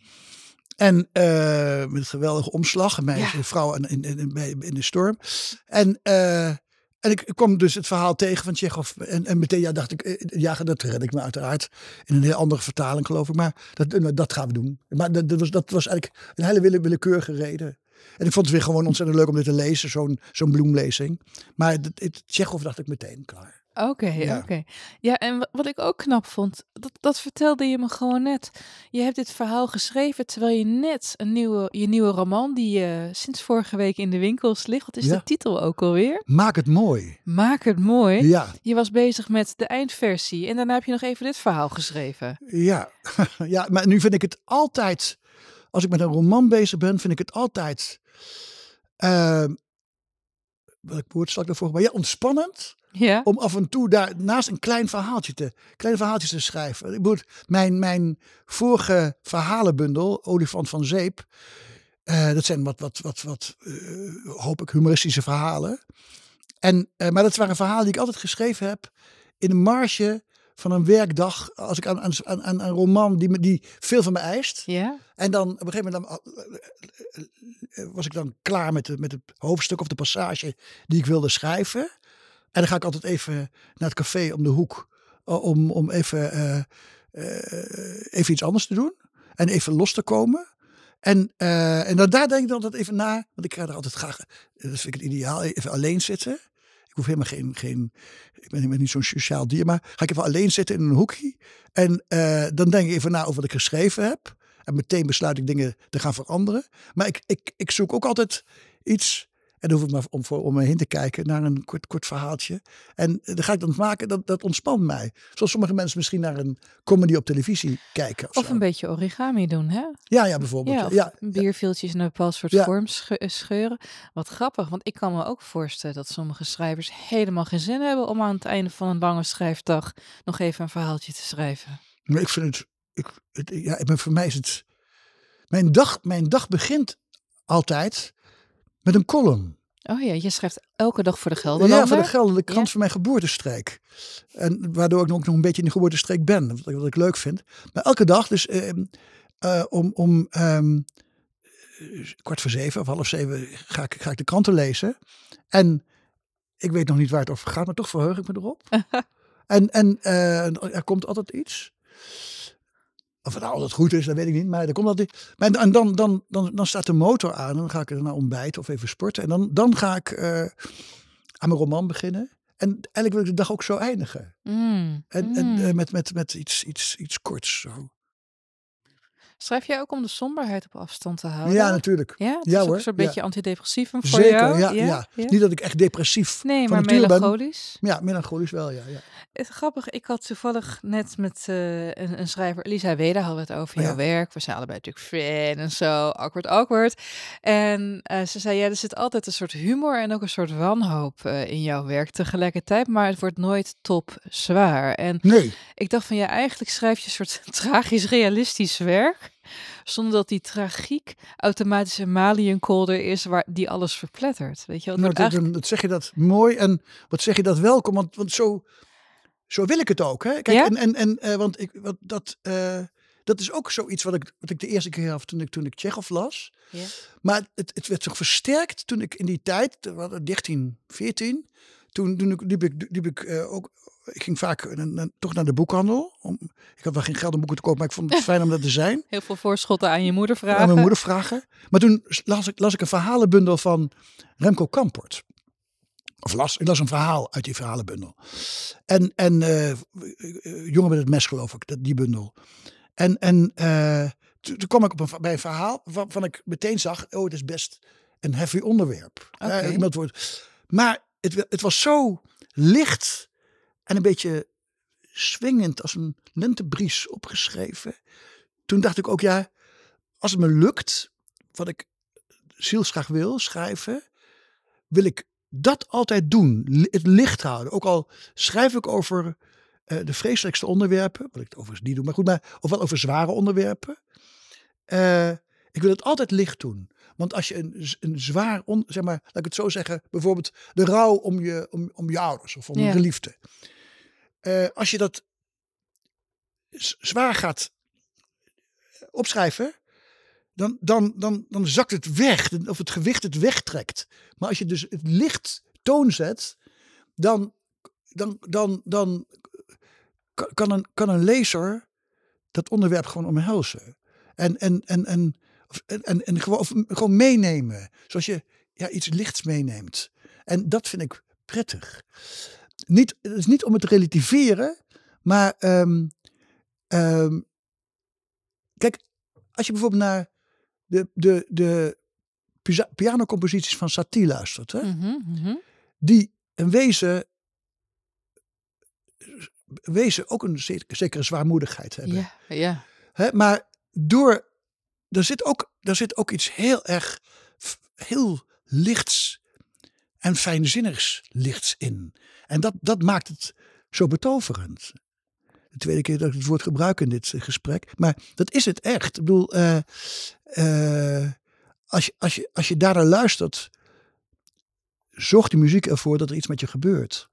Speaker 3: En uh, met een geweldige omslag. Mijn ja. vrouw in, in, in, in, de storm. En, uh, en ik kwam dus het verhaal tegen van Tsjechov. En, en meteen ja, dacht ik, eh, ja, dat red ik me uiteraard. In een heel andere vertaling geloof ik. Maar dat, dat gaan we doen. Maar dat, dat, was, dat was eigenlijk een hele wille, willekeurige reden. En ik vond het weer gewoon ontzettend leuk om dit te lezen. Zo'n zo'n bloemlezing. Maar het, het, Tsjechov dacht ik meteen, klaar.
Speaker 2: Oké, ja. oké. Ja, en wat ik ook knap vond, dat, dat vertelde je me gewoon net. Je hebt dit verhaal geschreven terwijl je net een nieuwe, je nieuwe roman, die uh, sinds vorige week in de winkels ligt. Wat is de titel ook alweer?
Speaker 3: Maak het mooi.
Speaker 2: Maak het mooi.
Speaker 3: Ja.
Speaker 2: Je was bezig met de eindversie en daarna heb je nog even dit verhaal geschreven.
Speaker 3: Ja, ja maar nu vind ik het altijd, als ik met een roman bezig ben, vind ik het altijd... Uh, welk woord zal ik daarvoor? Maar ja, ontspannend.
Speaker 2: Ja.
Speaker 3: Om af en toe daar naast een klein verhaaltje te, kleine verhaaltjes te schrijven. Ik bedoel, mijn, mijn vorige verhalenbundel, Olifant van Zeep. Uh, dat zijn wat, wat, wat, wat uh, hoop ik, humoristische verhalen. En, uh, maar dat waren verhalen die ik altijd geschreven heb in de marge van een werkdag. Als ik aan, aan, aan, aan een roman die, die veel van me eist.
Speaker 2: Ja?
Speaker 3: En dan op een gegeven moment dan, eh, was ik dan klaar met, de, met het hoofdstuk of de passage die ik wilde schrijven. En dan ga ik altijd even naar het café om de hoek. eh, Om, om even, eh, eh, even iets anders te doen. En even los te komen. En, eh, en dan, daar denk ik dan altijd even na. Want ik ga er altijd graag, dat vind ik het ideaal, even alleen zitten. Ik hoef helemaal geen, geen ik ben niet zo'n sociaal dier, maar ga ik even alleen zitten in een hoekje. En eh, dan denk ik even na over wat ik geschreven heb. En meteen besluit ik dingen te gaan veranderen. Maar ik, ik, ik zoek ook altijd iets. En dan hoef ik maar om, voor, om me heen te kijken naar een kort, kort verhaaltje. En dan ga ik dan maken, dat, dat ontspant mij. Zoals sommige mensen misschien naar een comedy op televisie kijken. Of,
Speaker 2: een beetje origami doen, hè?
Speaker 3: Ja, ja, bijvoorbeeld.
Speaker 2: Ja,
Speaker 3: Ja,
Speaker 2: in een bepaald soort
Speaker 3: Ja.
Speaker 2: vorm eh, scheuren. Wat grappig, want ik kan me ook voorstellen dat sommige schrijvers helemaal geen zin hebben om aan het einde van een lange schrijfdag nog even een verhaaltje te schrijven.
Speaker 3: Maar ik vind het, ik, het ja, voor mij is het, mijn dag, mijn dag begint altijd met een column.
Speaker 2: Oh ja, je schrijft elke dag voor de Gelderlander.
Speaker 3: Ja, voor de Gelderlijke krant
Speaker 2: Ja.
Speaker 3: van mijn geboortestreek. En waardoor ik ook nog een beetje in de geboortestreek ben. Wat ik, wat ik leuk vind. Maar elke dag, dus ehm, eh, om, om eh, kwart voor zeven of half zeven ga ik, ga ik de kranten lezen. En ik weet nog niet waar het over gaat, maar toch verheug ik me erop. en en eh, er komt altijd iets. Of het nou altijd goed is, dat weet ik niet. Maar er komt altijd. Maar en dan, dan, dan, dan staat de motor aan. En dan ga ik er naar ontbijten of even sporten. En dan, dan ga ik eh, aan mijn roman beginnen. En eigenlijk wil ik de dag ook zo eindigen.
Speaker 2: Mm,
Speaker 3: En, en
Speaker 2: mm.
Speaker 3: eh, met, met, met iets, iets, iets korts. Zo.
Speaker 2: Schrijf jij ook om de somberheid op afstand te houden?
Speaker 3: Ja, natuurlijk.
Speaker 2: Ja, het
Speaker 3: Ja,
Speaker 2: is ook
Speaker 3: hoor,
Speaker 2: een soort
Speaker 3: ja.
Speaker 2: beetje antidepressivum voor
Speaker 3: Zeker,
Speaker 2: jou?
Speaker 3: ja, ja, Niet dat ik echt depressief
Speaker 2: Nee,
Speaker 3: van
Speaker 2: maar
Speaker 3: ben.
Speaker 2: melancholisch.
Speaker 3: Ja, melancholisch wel, ja. ja.
Speaker 2: Het is grappig, ik had toevallig net met eh, een, een schrijver, Lisa Weda, hadden we het over
Speaker 3: Oh,
Speaker 2: jouw
Speaker 3: ja.
Speaker 2: werk. We zijn allebei natuurlijk fan en zo, awkward, awkward. En eh, ze zei, ja, er zit altijd een soort humor en ook een soort wanhoop eh, in jouw werk tegelijkertijd, maar het wordt nooit top zwaar. En
Speaker 3: Nee,
Speaker 2: ik dacht van, ja, eigenlijk schrijf je een soort tragisch realistisch werk, zonder dat die tragiek automatisch een maliënkolder is waar die alles verplettert. Weet je
Speaker 3: nou,
Speaker 2: eigenlijk...
Speaker 3: dan- dat zeg je dat mooi. En wat zeg je dat welkom. Want, want zo, zo wil ik het ook. Hè? Kijk,
Speaker 2: Ja?
Speaker 3: en, en, en eh, want ik, wat, dat, eh, dat is ook zoiets wat ik, wat ik de eerste keer had toen ik, toen ik Tsjechov las.
Speaker 2: Ja.
Speaker 3: Maar het, het werd zo versterkt toen ik in die tijd, we hadden 13, 14, toen, toen ik, liep ik, liep ik eh, ook, ik ging vaak na- toch naar de boekhandel. Om, ik had wel geen geld om boeken te kopen, maar ik vond het fijn om dat te zijn.
Speaker 2: Heel veel voorschotten aan je moeder
Speaker 3: Aan
Speaker 2: vragen.
Speaker 3: mijn moeder vragen. Maar toen las ik, las ik een verhalenbundel van Remco Kamport. Of las, ik las een verhaal uit die verhalenbundel. En, en eh, eh, Jongen met het mes geloof ik, dat- die bundel. En, en eh, toen, toen kwam ik op een, bij een verhaal waarvan ik meteen zag, oh het is best een heavy onderwerp. Eh, iemand wordt, maar het, het was zo licht en een beetje swingend als een lentebries opgeschreven. Toen dacht ik ook, ja, als het me lukt, wat ik zielsgraag wil schrijven, wil ik dat altijd doen. Het licht houden. Ook al schrijf ik over eh, de vreselijkste onderwerpen, wat ik het overigens niet doe, maar goed, maar of wel over zware onderwerpen. Eh, ik wil het altijd licht doen. Want als je een, een zwaar, on, zeg maar, laat ik het zo zeggen, bijvoorbeeld de rouw om je, om, om je ouders of om
Speaker 2: Ja.
Speaker 3: een geliefde. Eh, als je dat zwaar gaat opschrijven, dan, dan, dan, dan zakt het weg. Of het gewicht het wegtrekt. Maar als je dus het licht toon zet, dan, dan, dan, dan kan- een, kan een lezer dat onderwerp gewoon omhelzen. En, en, en, en, en, en, gewoon, gewoon meenemen. Zoals je ja, iets lichts meeneemt. En dat vind ik prettig. Niet, het is niet om het te relativeren, maar ehm, ehm, kijk, als je bijvoorbeeld naar de, de, de pianocomposities van Satie luistert, hè,
Speaker 2: Mhm, mhm.
Speaker 3: die een wezen, wezen ook een zekere, zwaarmoedigheid hebben.
Speaker 2: Ja, ja.
Speaker 3: Hè, maar door, er zit, ook, er zit ook iets heel erg, heel lichts en fijnzinnigs lichts in. En dat, dat maakt het zo betoverend. De tweede keer dat ik het woord gebruik in dit eh, gesprek. Maar dat is het echt. Ik bedoel, eh, eh, als, je, als, je, als je daarnaar luistert, zorgt die muziek ervoor dat er iets met je gebeurt.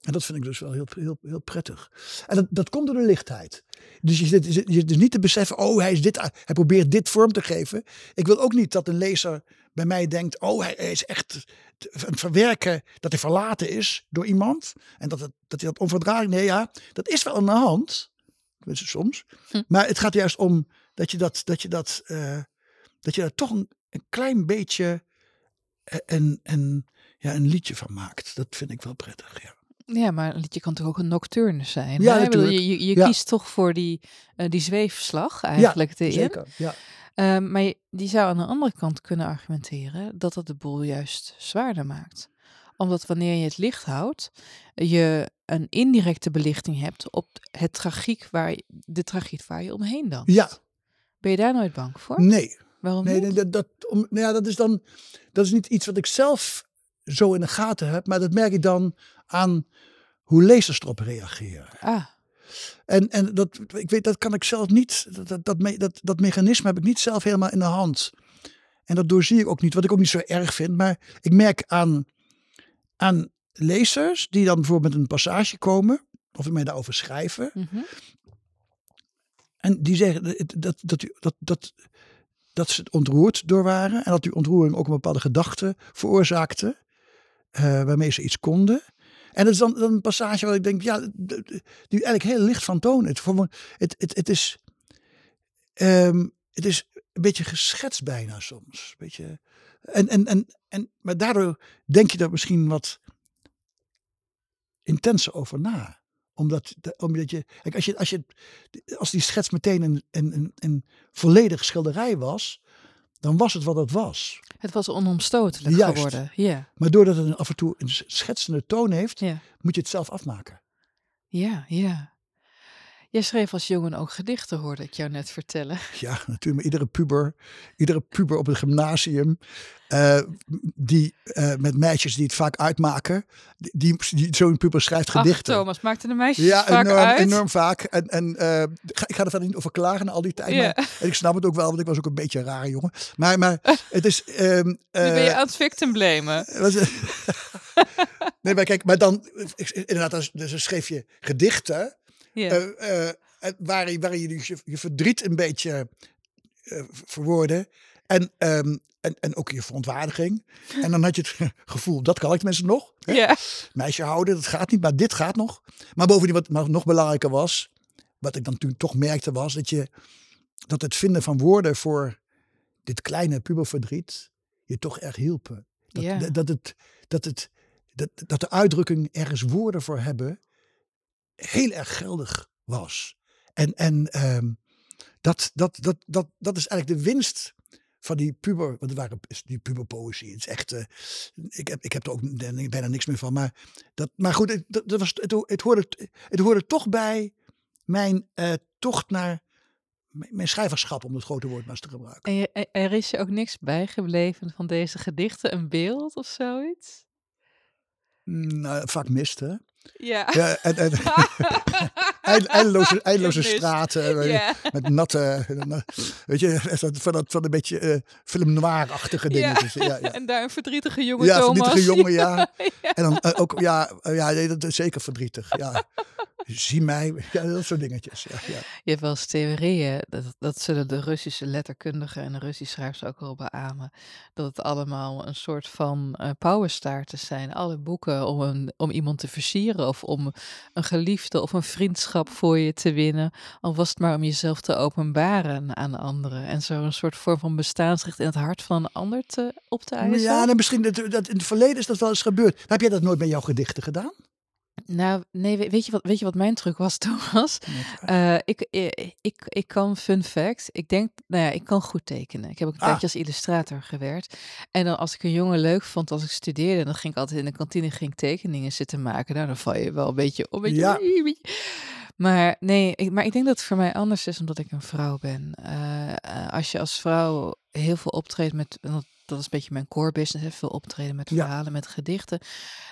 Speaker 3: En dat vind ik dus wel heel, heel, heel prettig. En dat, dat komt door de lichtheid. Dus je zit, je zit- dus niet te beseffen, oh, hij, is dit, hij probeert dit vorm te geven. Ik wil ook niet dat een lezer bij mij denkt, oh, hij, hij is echt het verwerken dat hij verlaten is door iemand. En dat, het, dat hij dat onverdraaglijk, nee ja, dat is wel aan de hand. Tenminste, soms.
Speaker 2: Hm.
Speaker 3: Maar het gaat juist om dat je dat, dat je dat, eh, dat je daar toch een, een klein beetje eh, een, een, ja, een liedje van maakt. Dat vind ik wel prettig, ja.
Speaker 2: Ja, maar een liedje kan toch ook een nocturne zijn?
Speaker 3: Ja,
Speaker 2: hè? Bedoel. Je, je, je
Speaker 3: Ja.
Speaker 2: kiest toch voor die, eh, die zweefslag eigenlijk erin.
Speaker 3: Zeker, ja.
Speaker 2: Ehm, maar je- die zou aan de andere kant kunnen argumenteren dat dat de boel juist zwaarder maakt. Omdat wanneer je het licht houdt, je een indirecte belichting hebt op het tragiek waar je, de tragiek waar je omheen danst.
Speaker 3: Ja.
Speaker 2: Ben je daar nooit bang voor?
Speaker 3: Nee,
Speaker 2: Waarom
Speaker 3: nee,
Speaker 2: niet?
Speaker 3: nee dat, dat, om, nou ja, dat is dan dat is niet iets wat ik zelf zo in de gaten heb, maar dat merk ik dan aan hoe lezers erop reageren.
Speaker 2: Ah,
Speaker 3: En, en dat, ik weet, dat kan ik zelf niet, dat, dat, dat, dat, mechanisme heb ik niet zelf helemaal in de hand. En dat doorzie ik ook niet, wat ik ook niet zo erg vind. Maar ik merk aan, aan lezers die dan bijvoorbeeld met een passage komen, of mij daarover schrijven.
Speaker 2: mhm.
Speaker 3: En die zeggen dat, dat, dat, dat, dat, ze het ontroerd door waren. En dat die ontroering ook een bepaalde gedachte veroorzaakte. eh, waarmee ze iets konden. En dat is dan, dan een passage waar ik denk, ja, die eigenlijk heel licht van toon is. Het, het, het, is, ehm, het is een beetje geschetst bijna soms. Beetje, en, en, en, en, maar daardoor denk je daar misschien wat intenser over na. Omdat, omdat je, als, je, als, je, als die schets meteen een, een, een, een volledige schilderij was, dan was het wat het was.
Speaker 2: Het was onomstotelijk
Speaker 3: Juist.
Speaker 2: geworden. Ja,
Speaker 3: Maar doordat het af en toe een schetsende toon heeft, moet je het zelf afmaken.
Speaker 2: ja, ja. Jij schreef als jongen ook gedichten, hoorde ik jou net vertellen.
Speaker 3: Ja, natuurlijk. Maar iedere puber, iedere puber op het gymnasium, eh, die eh, met meisjes die het vaak uitmaken, die, die, die zo'n puber schrijft
Speaker 2: Ach,
Speaker 3: gedichten.
Speaker 2: Thomas, maakte de meisjes
Speaker 3: Ja,
Speaker 2: vaak
Speaker 3: enorm,
Speaker 2: uit?
Speaker 3: enorm vaak. En, en eh, ik ga er verder niet over klagen al die tijd. Maar, en ik snap het ook wel, want ik was ook een beetje een rare jongen. Maar, maar het is... ehm,
Speaker 2: Nu ben je aan het victim blamen.
Speaker 3: was, nee, maar kijk, maar dan... Inderdaad, dus, dus dan schreef je gedichten... Eh, eh, en waarin, waarin je dus je, je verdriet een beetje eh, verwoordde. En, ehm, en, en ook je verontwaardiging. En dan had je het gevoel, dat kan ik tenminste nog. Hè? Meisje houden, dat gaat niet, maar dit gaat nog. Maar bovendien, wat nog belangrijker was, wat ik dan toen toch merkte, was dat, je, dat het vinden van woorden voor dit kleine puberverdriet je toch erg hielp. Dat,
Speaker 2: Ja.
Speaker 3: dat, dat, het, dat, het, dat, dat de uitdrukking ergens woorden voor hebben heel erg geldig was. En, en ehm, dat, dat, dat, dat, dat is eigenlijk de winst van die puber, want het waren die puberpoëzie. Het is echt, eh, ik, heb, ik heb er ook bijna niks meer van. Maar, dat, maar goed, het, dat, was, het, het, hoorde, het hoorde toch bij mijn eh, tocht naar mijn schrijverschap, om het grote woord maar eens te gebruiken.
Speaker 2: En je, er- er is je ook niks bijgebleven van deze gedichten, een beeld of zoiets?
Speaker 3: Nou, vaak mist, hè?
Speaker 2: Ja.
Speaker 3: Ja, en, en, eind- eindeloze, eindeloze straten. eh. Met natte, weet je, van dat, van een beetje eh, film noir-achtige
Speaker 2: Ja.
Speaker 3: dingetjes. Ja, ja.
Speaker 2: En daar een verdrietige jonge
Speaker 3: Ja,
Speaker 2: Thomas.
Speaker 3: verdrietige jongen, ja. En dan eh, ook, ja, ja nee, dat is zeker verdrietig. Ja. Zie mij, ja, dat soort dingetjes. Ja, ja.
Speaker 2: Je hebt wel eens theorieën, dat, dat zullen de Russische letterkundigen en de Russische schrijvers ook wel beamen, dat het allemaal een soort van eh powerstaarten zijn. Alle boeken om, een, om iemand te versieren of om een geliefde of een vriendschap voor je te winnen, al was het maar om jezelf te openbaren aan anderen en zo een soort vorm van bestaansrecht in het hart van een ander te, op te eisen.
Speaker 3: Ja, nou, misschien dat, dat in het verleden is dat wel eens gebeurd. Heb jij dat nooit met jouw gedichten gedaan?
Speaker 2: Nou, nee, we- weet je wat, weet je wat mijn truc was, Thomas? Eh, ik, ik, ik, ik kan, fun fact, ik denk, nou ja, ik kan goed tekenen. Ik heb ook een
Speaker 3: Ah.
Speaker 2: tijdje als illustrator gewerkt. En dan als ik een jongen leuk vond, als ik studeerde, dan ging ik altijd in de kantine ging tekeningen zitten maken. Nou, dan val je wel een beetje op. Een beetje,
Speaker 3: Ja.
Speaker 2: een beetje- Maar nee, ik, maar ik denk dat het voor mij anders is omdat ik een vrouw ben. Eh, eh, als je als vrouw heel veel optreedt met, en dat, dat is een beetje mijn core business, hè, veel optreden met
Speaker 3: Ja.
Speaker 2: verhalen, met gedichten.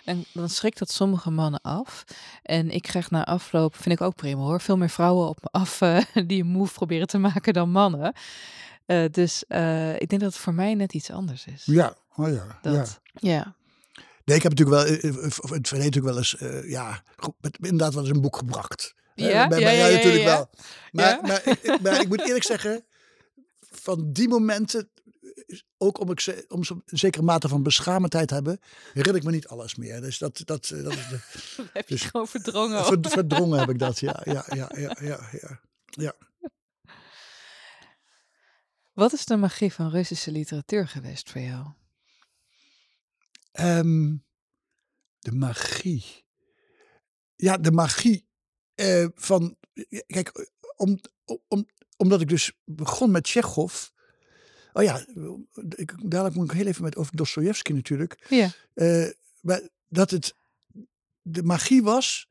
Speaker 2: Dan, dan schrikt dat sommige mannen af. En ik krijg na afloop, vind ik ook prima hoor, veel meer vrouwen op me af eh, die een move proberen te maken dan mannen. Dus ik denk dat het voor mij net iets anders is.
Speaker 3: Ja, oh ja. ja.
Speaker 2: Dat, ja.
Speaker 3: Nee, ik heb natuurlijk wel, het verleden natuurlijk wel eens, ja, inderdaad wel eens een boek gebracht.
Speaker 2: Ja?
Speaker 3: bij
Speaker 2: Ja,
Speaker 3: mij
Speaker 2: ja, ja,
Speaker 3: natuurlijk
Speaker 2: ja.
Speaker 3: wel. Maar,
Speaker 2: Ja?
Speaker 3: maar, ik- maar ik moet eerlijk zeggen, van die momenten, ook om, ik, ze- om zo'n zekere mate van beschamendheid te hebben, herinner ik me niet alles meer. Dus dat, dat, eh, dat is de,
Speaker 2: heb je
Speaker 3: Dus-
Speaker 2: gewoon verdrongen.
Speaker 3: Ver- verdrongen heb ik dat, ja, ja, ja, ja, ja, ja.
Speaker 2: Wat is de magie van Russische literatuur geweest voor jou?
Speaker 3: Ehm, de magie. Ja, de magie eh, van. Kijk, om, om, omdat ik dus begon met Tsjechov. Oh ja, ik, dadelijk moet ik heel even met over Dostoevsky natuurlijk.
Speaker 2: Ja.
Speaker 3: Eh, maar dat het de magie was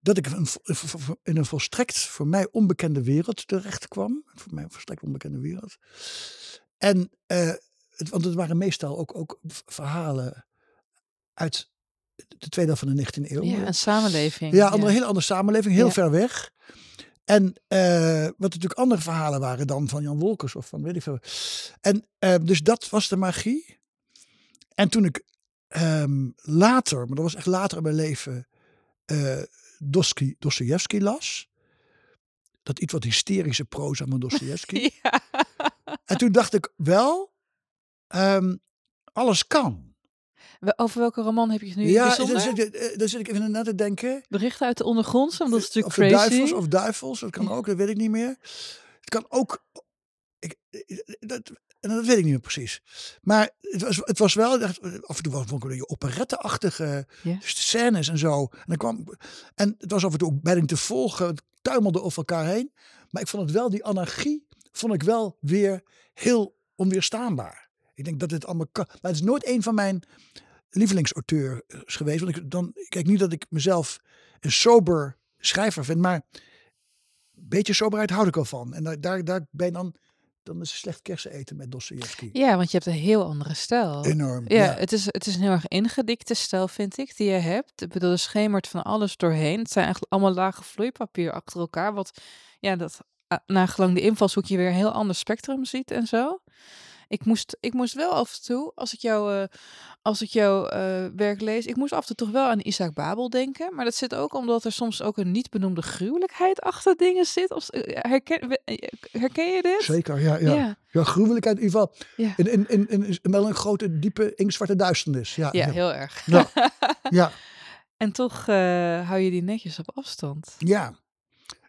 Speaker 3: dat ik een, in een volstrekt voor mij onbekende wereld terecht kwam. Voor mij een volstrekt onbekende wereld. En, eh, het, want het waren meestal ook, ook verhalen uit de tweede helft van de 19e eeuw.
Speaker 2: ja, een samenleving.
Speaker 3: Ja, andere, hele andere samenleving, heel
Speaker 2: Ja.
Speaker 3: ver weg. En eh, wat natuurlijk andere verhalen waren dan van Jan Wolkers of van weet ik veel. En eh, dus dat was de magie. En toen ik ehm, later, maar dat was echt later in mijn leven, eh Dostoevsky, Dostoevsky las. Dat iets wat hysterische proza van Dostoevsky.
Speaker 2: Ja.
Speaker 3: En toen dacht ik wel, ehm, alles kan.
Speaker 2: Over welke roman heb je het nu
Speaker 3: ja, dan zit, ik- eh, dan zit ik even na te denken.
Speaker 2: Berichten uit de ondergrondse, want dat is
Speaker 3: Of
Speaker 2: natuurlijk
Speaker 3: de
Speaker 2: crazy.
Speaker 3: duivels, of duivels, dat kan ook, dat weet ik niet meer. Het kan ook, ik, dat, en dat weet ik niet meer precies. Maar het was, het was wel, af en toe was het beetje operetteachtige
Speaker 2: Ja.
Speaker 3: scènes en zo. En, dan kwam, en het was af en toe ook bijna te volgen, het tuimelde over elkaar heen. Maar ik vond het wel, die anarchie, vond ik wel weer heel onweerstaanbaar. Ik denk dat het allemaal kan. Maar het is nooit een van mijn lievelingsauteurs geweest. Want ik, dan, kijk niet dat ik mezelf een sober schrijver vind, maar een beetje soberheid houd ik al van. En daar, daar, daar ben je dan, dan is het slecht kersen eten met Dostoevsky.
Speaker 2: Ja, want je hebt een heel andere stijl.
Speaker 3: Enorm.
Speaker 2: Ja,
Speaker 3: Ja,
Speaker 2: Het, is, het is een heel erg ingedikte stijl, vind ik, die je hebt. Ik bedoel, er schemert van alles doorheen. Het zijn eigenlijk allemaal lagen vloeipapier achter elkaar. Wat, ja, dat uh, nagelang de invalshoek je weer een heel ander spectrum ziet en zo. Ik moest, ik moest wel af en toe, als ik, jou, eh, als ik jouw eh, werk lees, ik moest af en toe toch wel aan Isaac Babel denken. Maar dat zit ook omdat er soms ook een niet benoemde gruwelijkheid achter dingen zit. Of, eh, herken, herken je dit?
Speaker 3: Zeker, ja, ja. ja.
Speaker 2: ja.
Speaker 3: gruwelijkheid in ieder geval.
Speaker 2: Ja.
Speaker 3: In, in, in, in, wel een grote, diepe, inktzwarte duisternis. Ja,
Speaker 2: ja,
Speaker 3: ja.
Speaker 2: heel erg.
Speaker 3: Ja. ja.
Speaker 2: En toch hou je die netjes op afstand.
Speaker 3: Ja,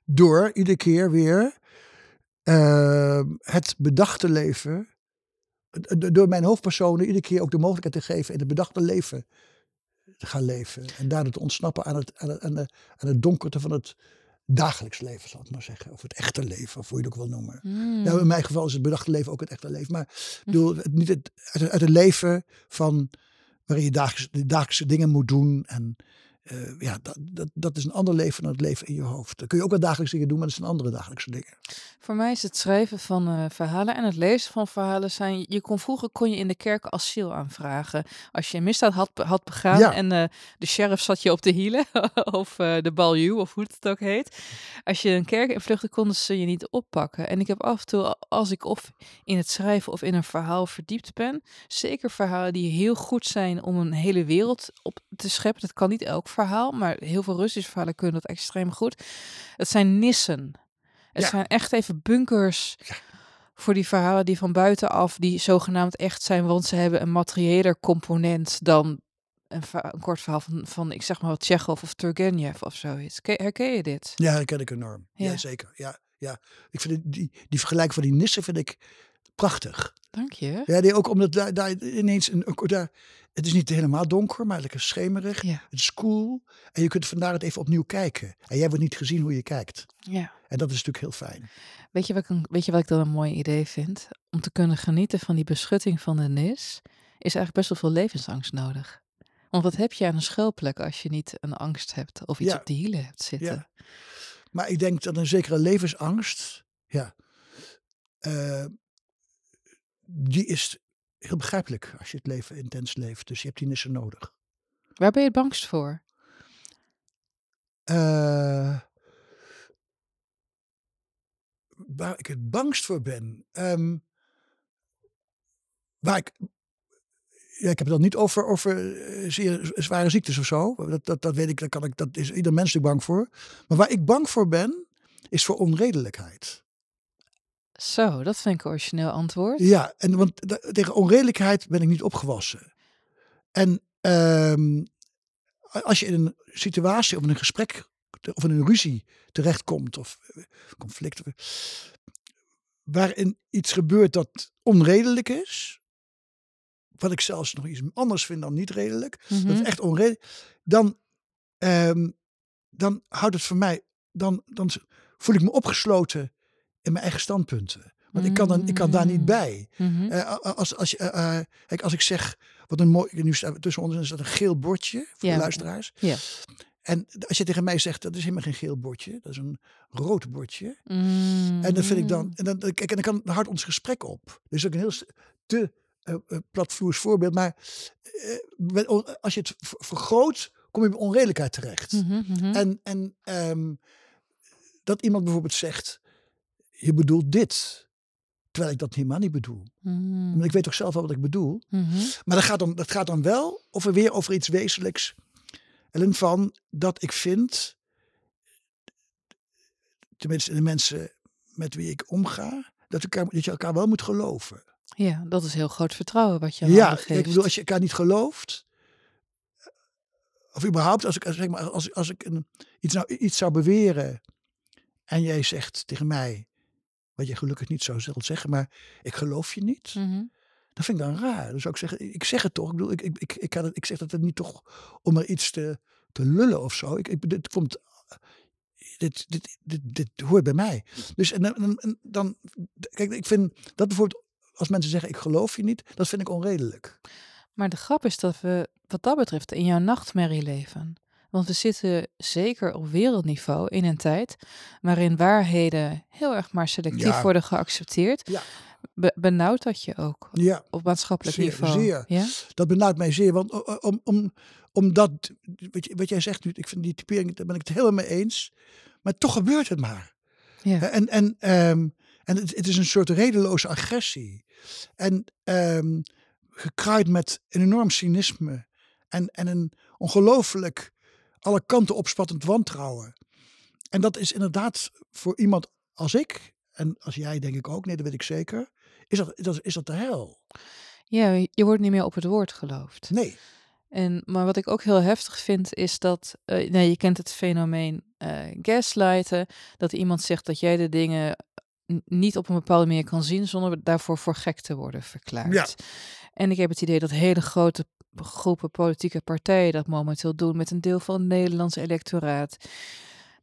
Speaker 3: door iedere keer weer eh, het bedachte leven, door mijn hoofdpersonen iedere keer ook de mogelijkheid te geven in het bedachte leven te gaan leven. En daardoor te ontsnappen aan het, aan het, aan de, aan het donkerte van het dagelijks leven, zal ik maar zeggen. Of het echte leven, of hoe je het ook wil noemen.
Speaker 2: Hmm.
Speaker 3: Ja, in mijn geval is het bedachte leven ook het echte leven. Maar ik bedoel, het, niet het, uit, het- uit het leven van waarin je dagelijks, dagelijkse dingen moet doen. En eh, ja, dat, dat, dat is een ander leven dan het leven in je hoofd. Dan kun je ook wel dagelijkse dingen doen, maar dat zijn andere dagelijkse dingen.
Speaker 2: Voor mij is het schrijven van eh, verhalen en het lezen van verhalen zijn. Je kon vroeger kon je in de kerk asiel aanvragen als je een misdaad had, had begaan
Speaker 3: Ja.
Speaker 2: en eh, de sheriff zat je op de hielen of de baljuw of hoe het ook heet. Als je een kerk invluchtte, konden ze je niet oppakken. En ik heb af en toe, als ik of in het schrijven of in een verhaal verdiept ben, zeker verhalen die heel goed zijn om een hele wereld op te scheppen. Dat kan niet elk verhaal, maar heel veel Russische verhalen kunnen dat extreem goed. Het zijn nissen. Het
Speaker 3: Ja.
Speaker 2: zijn echt even bunkers voor die verhalen die van buitenaf, die zogenaamd echt zijn, want ze hebben een materiëler component dan een, kort verhaal van, van, ik zeg maar wat, Tsjechov of Turgenev of zoiets. Ke- Herken je dit?
Speaker 3: Ja, dat ken ik enorm. Ja,
Speaker 2: Ja.
Speaker 3: zeker. Ja, ja. Ik vind die, die vergelijking van die nissen vind ik prachtig.
Speaker 2: Dank je.
Speaker 3: Ja, die ook omdat daar, daar ineens een, daar, het is niet helemaal donker, maar lekker schemerig.
Speaker 2: Ja.
Speaker 3: Het is cool. En je kunt vandaar het even opnieuw kijken. En jij wordt niet gezien hoe je kijkt.
Speaker 2: ja.
Speaker 3: En dat is natuurlijk heel fijn.
Speaker 2: Weet je, wat ik, weet je wat ik dan een mooi idee vind? Om te kunnen genieten van die beschutting van de nis, is eigenlijk best wel veel levensangst nodig. Want wat heb je aan een schuilplek als je niet een angst hebt of iets
Speaker 3: Ja.
Speaker 2: op de hielen hebt zitten?
Speaker 3: Ja. Maar ik denk dat een zekere levensangst, ja, eh, die is heel begrijpelijk als je het leven intens leeft. Dus je hebt die nissen nodig.
Speaker 2: Waar ben je het bangst voor?
Speaker 3: Eh, waar ik het bangst voor ben. ehm, waar ik. ja, ik heb het dan niet over, over eh, zeer zware ziektes of zo. Dat, dat, dat weet ik, dat, kan ik, dat is ieder mens natuurlijk bang voor. Maar waar ik bang voor ben, is voor onredelijkheid.
Speaker 2: Zo, dat vind ik een origineel antwoord.
Speaker 3: Ja, en want tegen onredelijkheid ben ik niet opgewassen. En ehm, als je in een situatie of in een gesprek of in een ruzie terechtkomt of eh, conflict, waarin iets gebeurt dat onredelijk is, wat ik zelfs nog iets anders vind dan niet redelijk, dat
Speaker 2: Mhm.
Speaker 3: is echt onredelijk, dan, ehm, dan houdt het voor mij, dan, dan voel ik me opgesloten in mijn eigen standpunten. Want ik kan, dan, ik kan daar niet
Speaker 2: Mm.
Speaker 3: bij.
Speaker 2: Mhm.
Speaker 3: Eh, als, als, je, eh, kijk, als ik zeg, wat een mooi, nu staat tussen ons is dat een geel bordje voor
Speaker 2: Ja.
Speaker 3: de luisteraars.
Speaker 2: Ja.
Speaker 3: En als je tegen mij zegt, dat is helemaal geen geel bordje, dat is een rood bordje.
Speaker 2: Mm.
Speaker 3: En dan vind ik dan, en dan, kijk, en dan kan houdt ons gesprek op. Dus ook een heel te platvloers voorbeeld, maar als je het vergroot, kom je bij onredelijkheid terecht.
Speaker 2: Mhm.
Speaker 3: En, en ehm, dat iemand bijvoorbeeld zegt, je bedoelt dit. Terwijl ik dat helemaal niet bedoel.
Speaker 2: Mm.
Speaker 3: Ik weet toch zelf wel wat ik bedoel.
Speaker 2: Mhm.
Speaker 3: Maar dat gaat dan, dat gaat dan wel over weer over iets wezenlijks. Ellen van dat ik vind, tenminste de mensen met wie ik omga, dat, elkaar, dat je elkaar wel moet geloven.
Speaker 2: Ja, dat is heel groot vertrouwen wat je
Speaker 3: Ja,
Speaker 2: anderen
Speaker 3: ik
Speaker 2: geeft.
Speaker 3: bedoel, als je elkaar niet gelooft, of überhaupt, als ik, zeg maar, als, als ik een, iets, nou, iets zou beweren en jij zegt tegen mij, wat je gelukkig niet zou zelf zeggen, maar ik geloof je niet.
Speaker 2: Mhm.
Speaker 3: Dat vind ik dan raar. Dus zou ik zeggen, ik zeg het toch. Ik bedoel, ik, ik, ik, ik, kan het, ik zeg dat het niet toch om er iets te, te lullen of zo. Ik, ik, dit komt, dit, dit, dit, dit hoort bij mij. Dus en, dan- dan, kijk, ik vind dat bijvoorbeeld, als mensen zeggen, ik geloof je niet, dat vind ik onredelijk.
Speaker 2: Maar de grap is dat we wat dat betreft in jouw nachtmerrie leven. Want we zitten zeker op wereldniveau in een tijd waarin waarheden heel erg maar selectief
Speaker 3: Ja.
Speaker 2: worden geaccepteerd.
Speaker 3: Ja.
Speaker 2: Be- benauwt dat je ook
Speaker 3: Ja,
Speaker 2: op maatschappelijk
Speaker 3: Zeer,
Speaker 2: niveau?
Speaker 3: zeer.
Speaker 2: Ja?
Speaker 3: dat benauwt mij zeer. Want o- o- om, om, omdat, wat, je- wat jij zegt nu, ik vind die typering, daar ben ik het helemaal mee eens. Maar toch gebeurt het maar.
Speaker 2: Ja.
Speaker 3: En, en, ehm, en het, het is een soort redeloze agressie. En ehm, gekruid met een enorm cynisme. En, en een ongelooflijk alle kanten opspattend wantrouwen. En dat is inderdaad voor iemand als ik, en als jij denk ik ook, nee dat weet ik zeker, is dat, dat, is dat de hel.
Speaker 2: ja, je wordt niet meer op het woord geloofd.
Speaker 3: Nee.
Speaker 2: En, maar wat ik ook heel heftig vind, is dat, nee, je kent het fenomeen eh, gaslighten, dat iemand zegt dat jij de dingen niet op een bepaalde manier kan zien zonder daarvoor voor gek te worden verklaard.
Speaker 3: Ja.
Speaker 2: En ik heb het idee dat hele grote groepen politieke partijen dat momenteel doen met een deel van het Nederlandse electoraat.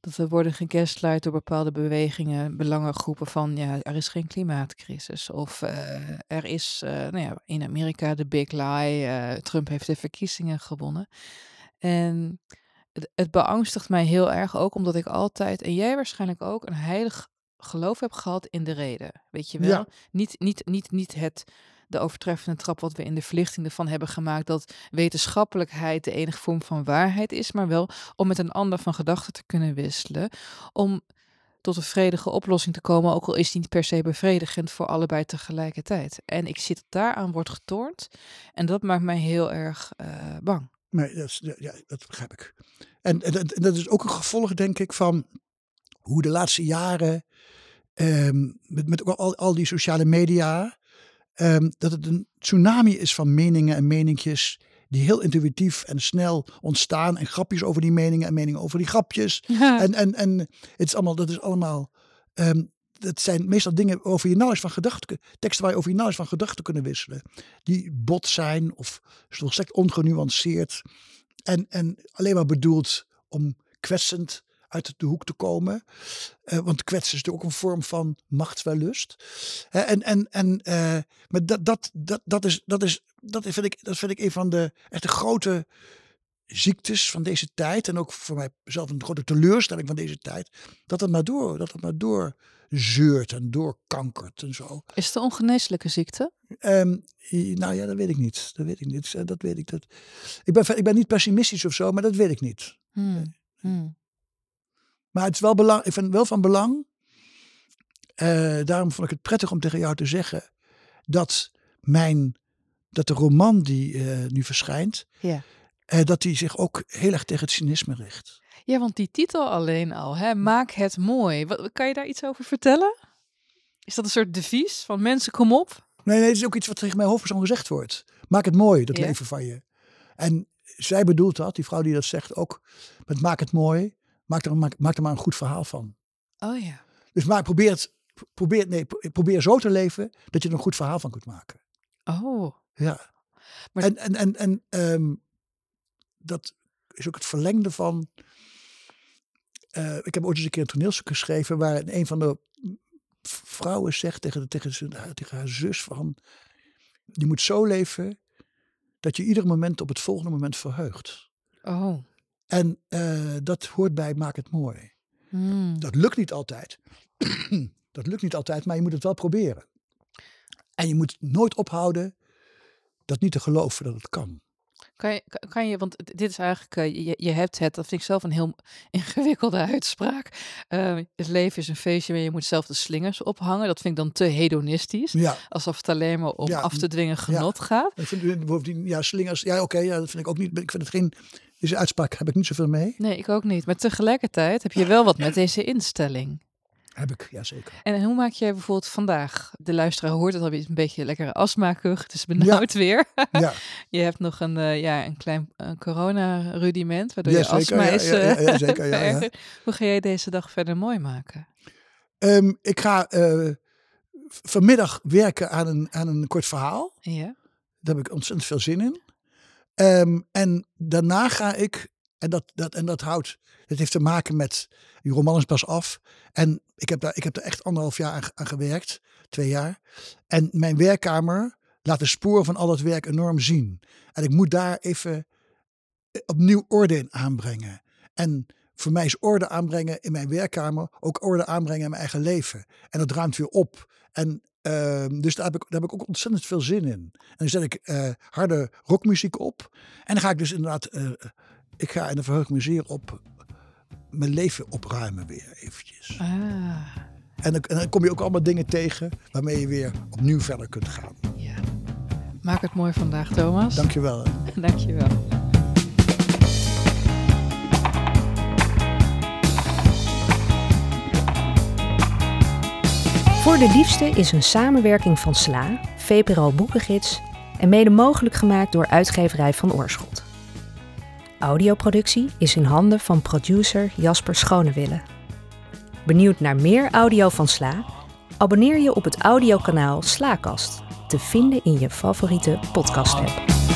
Speaker 2: Dat we worden gegaslight door bepaalde bewegingen, belangengroepen van ja, er is geen klimaatcrisis. Of eh, er is eh, nou ja, in Amerika de big lie, eh, Trump heeft de verkiezingen gewonnen. En het, het beangstigt mij heel erg ook, omdat ik altijd, en jij waarschijnlijk ook, een heilig geloof heb gehad in de reden. Weet je wel?
Speaker 3: Ja.
Speaker 2: Niet, niet, niet, niet het, de overtreffende trap wat we in de verlichting ervan hebben gemaakt, dat wetenschappelijkheid de enige vorm van waarheid is, maar wel om met een ander van gedachten te kunnen wisselen, om tot een vredige oplossing te komen, ook al is die niet per se bevredigend voor allebei tegelijkertijd. En ik zit daaraan wordt getornd en dat maakt mij heel erg eh, bang.
Speaker 3: Nee, dat, is, ja, dat begrijp ik. En, en, dat- is ook een gevolg, denk ik, van hoe de laatste jaren ehm, met, met al, al die sociale media, ehm, dat het een tsunami is van meningen en meninkjes die heel intuïtief en snel ontstaan en grapjes over die meningen en meningen over die grapjes. En, en, en het is allemaal, dat is allemaal, ehm, dat zijn meestal dingen over je knowledge van gedachten, teksten waar je over je knowledge van gedachten kunnen wisselen. Die bot zijn of volstrekt ongenuanceerd. En, en alleen maar bedoeld om kwetsend uit de hoek te komen. Eh, want kwetsen is natuurlijk ook een vorm van machtswellust. Hè, en en, en eh, maar dat, dat, dat, dat, is, dat, is, dat, vind ik, dat vind ik een van de echte grote ziektes van deze tijd. En ook voor mijzelf een grote teleurstelling van deze tijd. Dat het maar door, dat het maar door zeurt en doorkankert en zo.
Speaker 2: Is het een ongeneeslijke ziekte?
Speaker 3: Ehm, nou ja, dat weet ik niet. Dat weet ik niet. Eh, Dat weet ik. Dat... Ik, ben, ik ben niet pessimistisch of zo, maar dat weet ik niet.
Speaker 2: Hmm. Hmm.
Speaker 3: Maar het is wel belang, ik vind het wel van belang. eh, daarom vond ik het prettig om tegen jou te zeggen dat mijn dat de roman die eh, nu verschijnt,
Speaker 2: Ja.
Speaker 3: eh, dat die zich ook heel erg tegen het cynisme richt.
Speaker 2: Ja, want die titel alleen al, hè, maak het mooi. Wat, kan je daar iets over vertellen? Is dat een soort devies van mensen, kom op?
Speaker 3: Nee, nee, het is ook iets wat tegen mijn hoofdpersoon gezegd wordt. Maak het mooi, dat
Speaker 2: Ja.
Speaker 3: leven van je. En zij bedoelt dat, die vrouw die dat zegt, ook met maak het mooi. Maak er, maak, maak er maar een goed verhaal van.
Speaker 2: Oh ja.
Speaker 3: Dus maar probeer het, probeer, nee, pro- probeer zo te leven dat je er een goed verhaal van kunt maken.
Speaker 2: Oh.
Speaker 3: Ja.
Speaker 2: Maar-
Speaker 3: En, en, en, en ehm, dat is ook het verlengde van. eh, ik heb ooit eens een keer een toneelstuk geschreven waar een van de vrouwen zegt tegen, de- tegen, zijn- tegen haar zus van. Je moet zo leven dat je ieder moment op het volgende moment verheugt.
Speaker 2: Oh.
Speaker 3: En eh, dat hoort bij maak het mooi.
Speaker 2: Hmm.
Speaker 3: Dat lukt niet altijd. dat lukt niet altijd, maar je moet het wel proberen. En je moet nooit ophouden dat niet te geloven dat het kan.
Speaker 2: Kan je, kan- je, want dit is eigenlijk, eh, je, je hebt het, dat vind ik zelf een heel ingewikkelde uitspraak. Eh, het leven is een feestje waar je moet zelf de slingers ophangen. Dat vind ik dan te hedonistisch.
Speaker 3: Ja,
Speaker 2: Alsof het alleen maar om
Speaker 3: Ja,
Speaker 2: af te dwingen genot gaat.
Speaker 3: ik vind bovendien, ja, slingers, ja, oké, ja, dat vind ik ook niet. Ik vind het geen, deze uitspraak heb ik niet zoveel mee.
Speaker 2: Nee, ik ook niet. Maar tegelijkertijd heb je wel wat met deze instelling.
Speaker 3: Heb ik, ja, zeker.
Speaker 2: En hoe maak jij bijvoorbeeld vandaag? De luisteraar hoort het alweer een beetje lekkere astma-kuch. Het is benauwd weer.
Speaker 3: Ja,
Speaker 2: Je hebt nog een, eh, ja, een klein eh, corona-rudiment, waardoor
Speaker 3: Ja,
Speaker 2: je
Speaker 3: zeker,
Speaker 2: astma
Speaker 3: ja,
Speaker 2: is
Speaker 3: ja, ja,
Speaker 2: eh,
Speaker 3: ja, zeker, ja, ja.
Speaker 2: Hoe ga jij deze dag verder mooi maken?
Speaker 3: Ehm, ik ga vanmiddag werken aan een, aan een kort verhaal.
Speaker 2: Ja?
Speaker 3: Daar heb ik ontzettend veel zin in. Ehm, en daarna ga ik, en dat, dat, en dat houdt, het heeft te maken met, die roman is pas af. En ik heb daar, ik heb er echt anderhalf jaar aan gewerkt, twee jaar. En mijn werkkamer laat de sporen van al dat werk enorm zien. En ik moet daar even eh, opnieuw orde in aanbrengen. En voor mij is orde aanbrengen in mijn werkkamer ook orde aanbrengen in mijn eigen leven. En dat ruimt weer op. En ehm, dus daar heb, ik, daar heb ik ook ontzettend veel zin in. En dan zet ik eh, harde rockmuziek op. En dan ga ik dus inderdaad, eh, ik ga en dan verheug ik me zeer op mijn leven opruimen weer eventjes.
Speaker 2: Ah,
Speaker 3: En dan, en dan kom je ook allemaal dingen tegen waarmee je weer opnieuw verder kunt gaan.
Speaker 2: ja. Maak het mooi vandaag, Thomas.
Speaker 3: Dankjewel.
Speaker 2: Dank je
Speaker 1: Voor de Liefste is een samenwerking van SLA, VPRO Boekengids en mede mogelijk gemaakt door uitgeverij van Oorschot. Audioproductie is in handen van producer Jasper Schonewille. Benieuwd naar meer audio van SLA? Abonneer je op het audiokanaal Slaakast, te vinden in je favoriete podcast-app.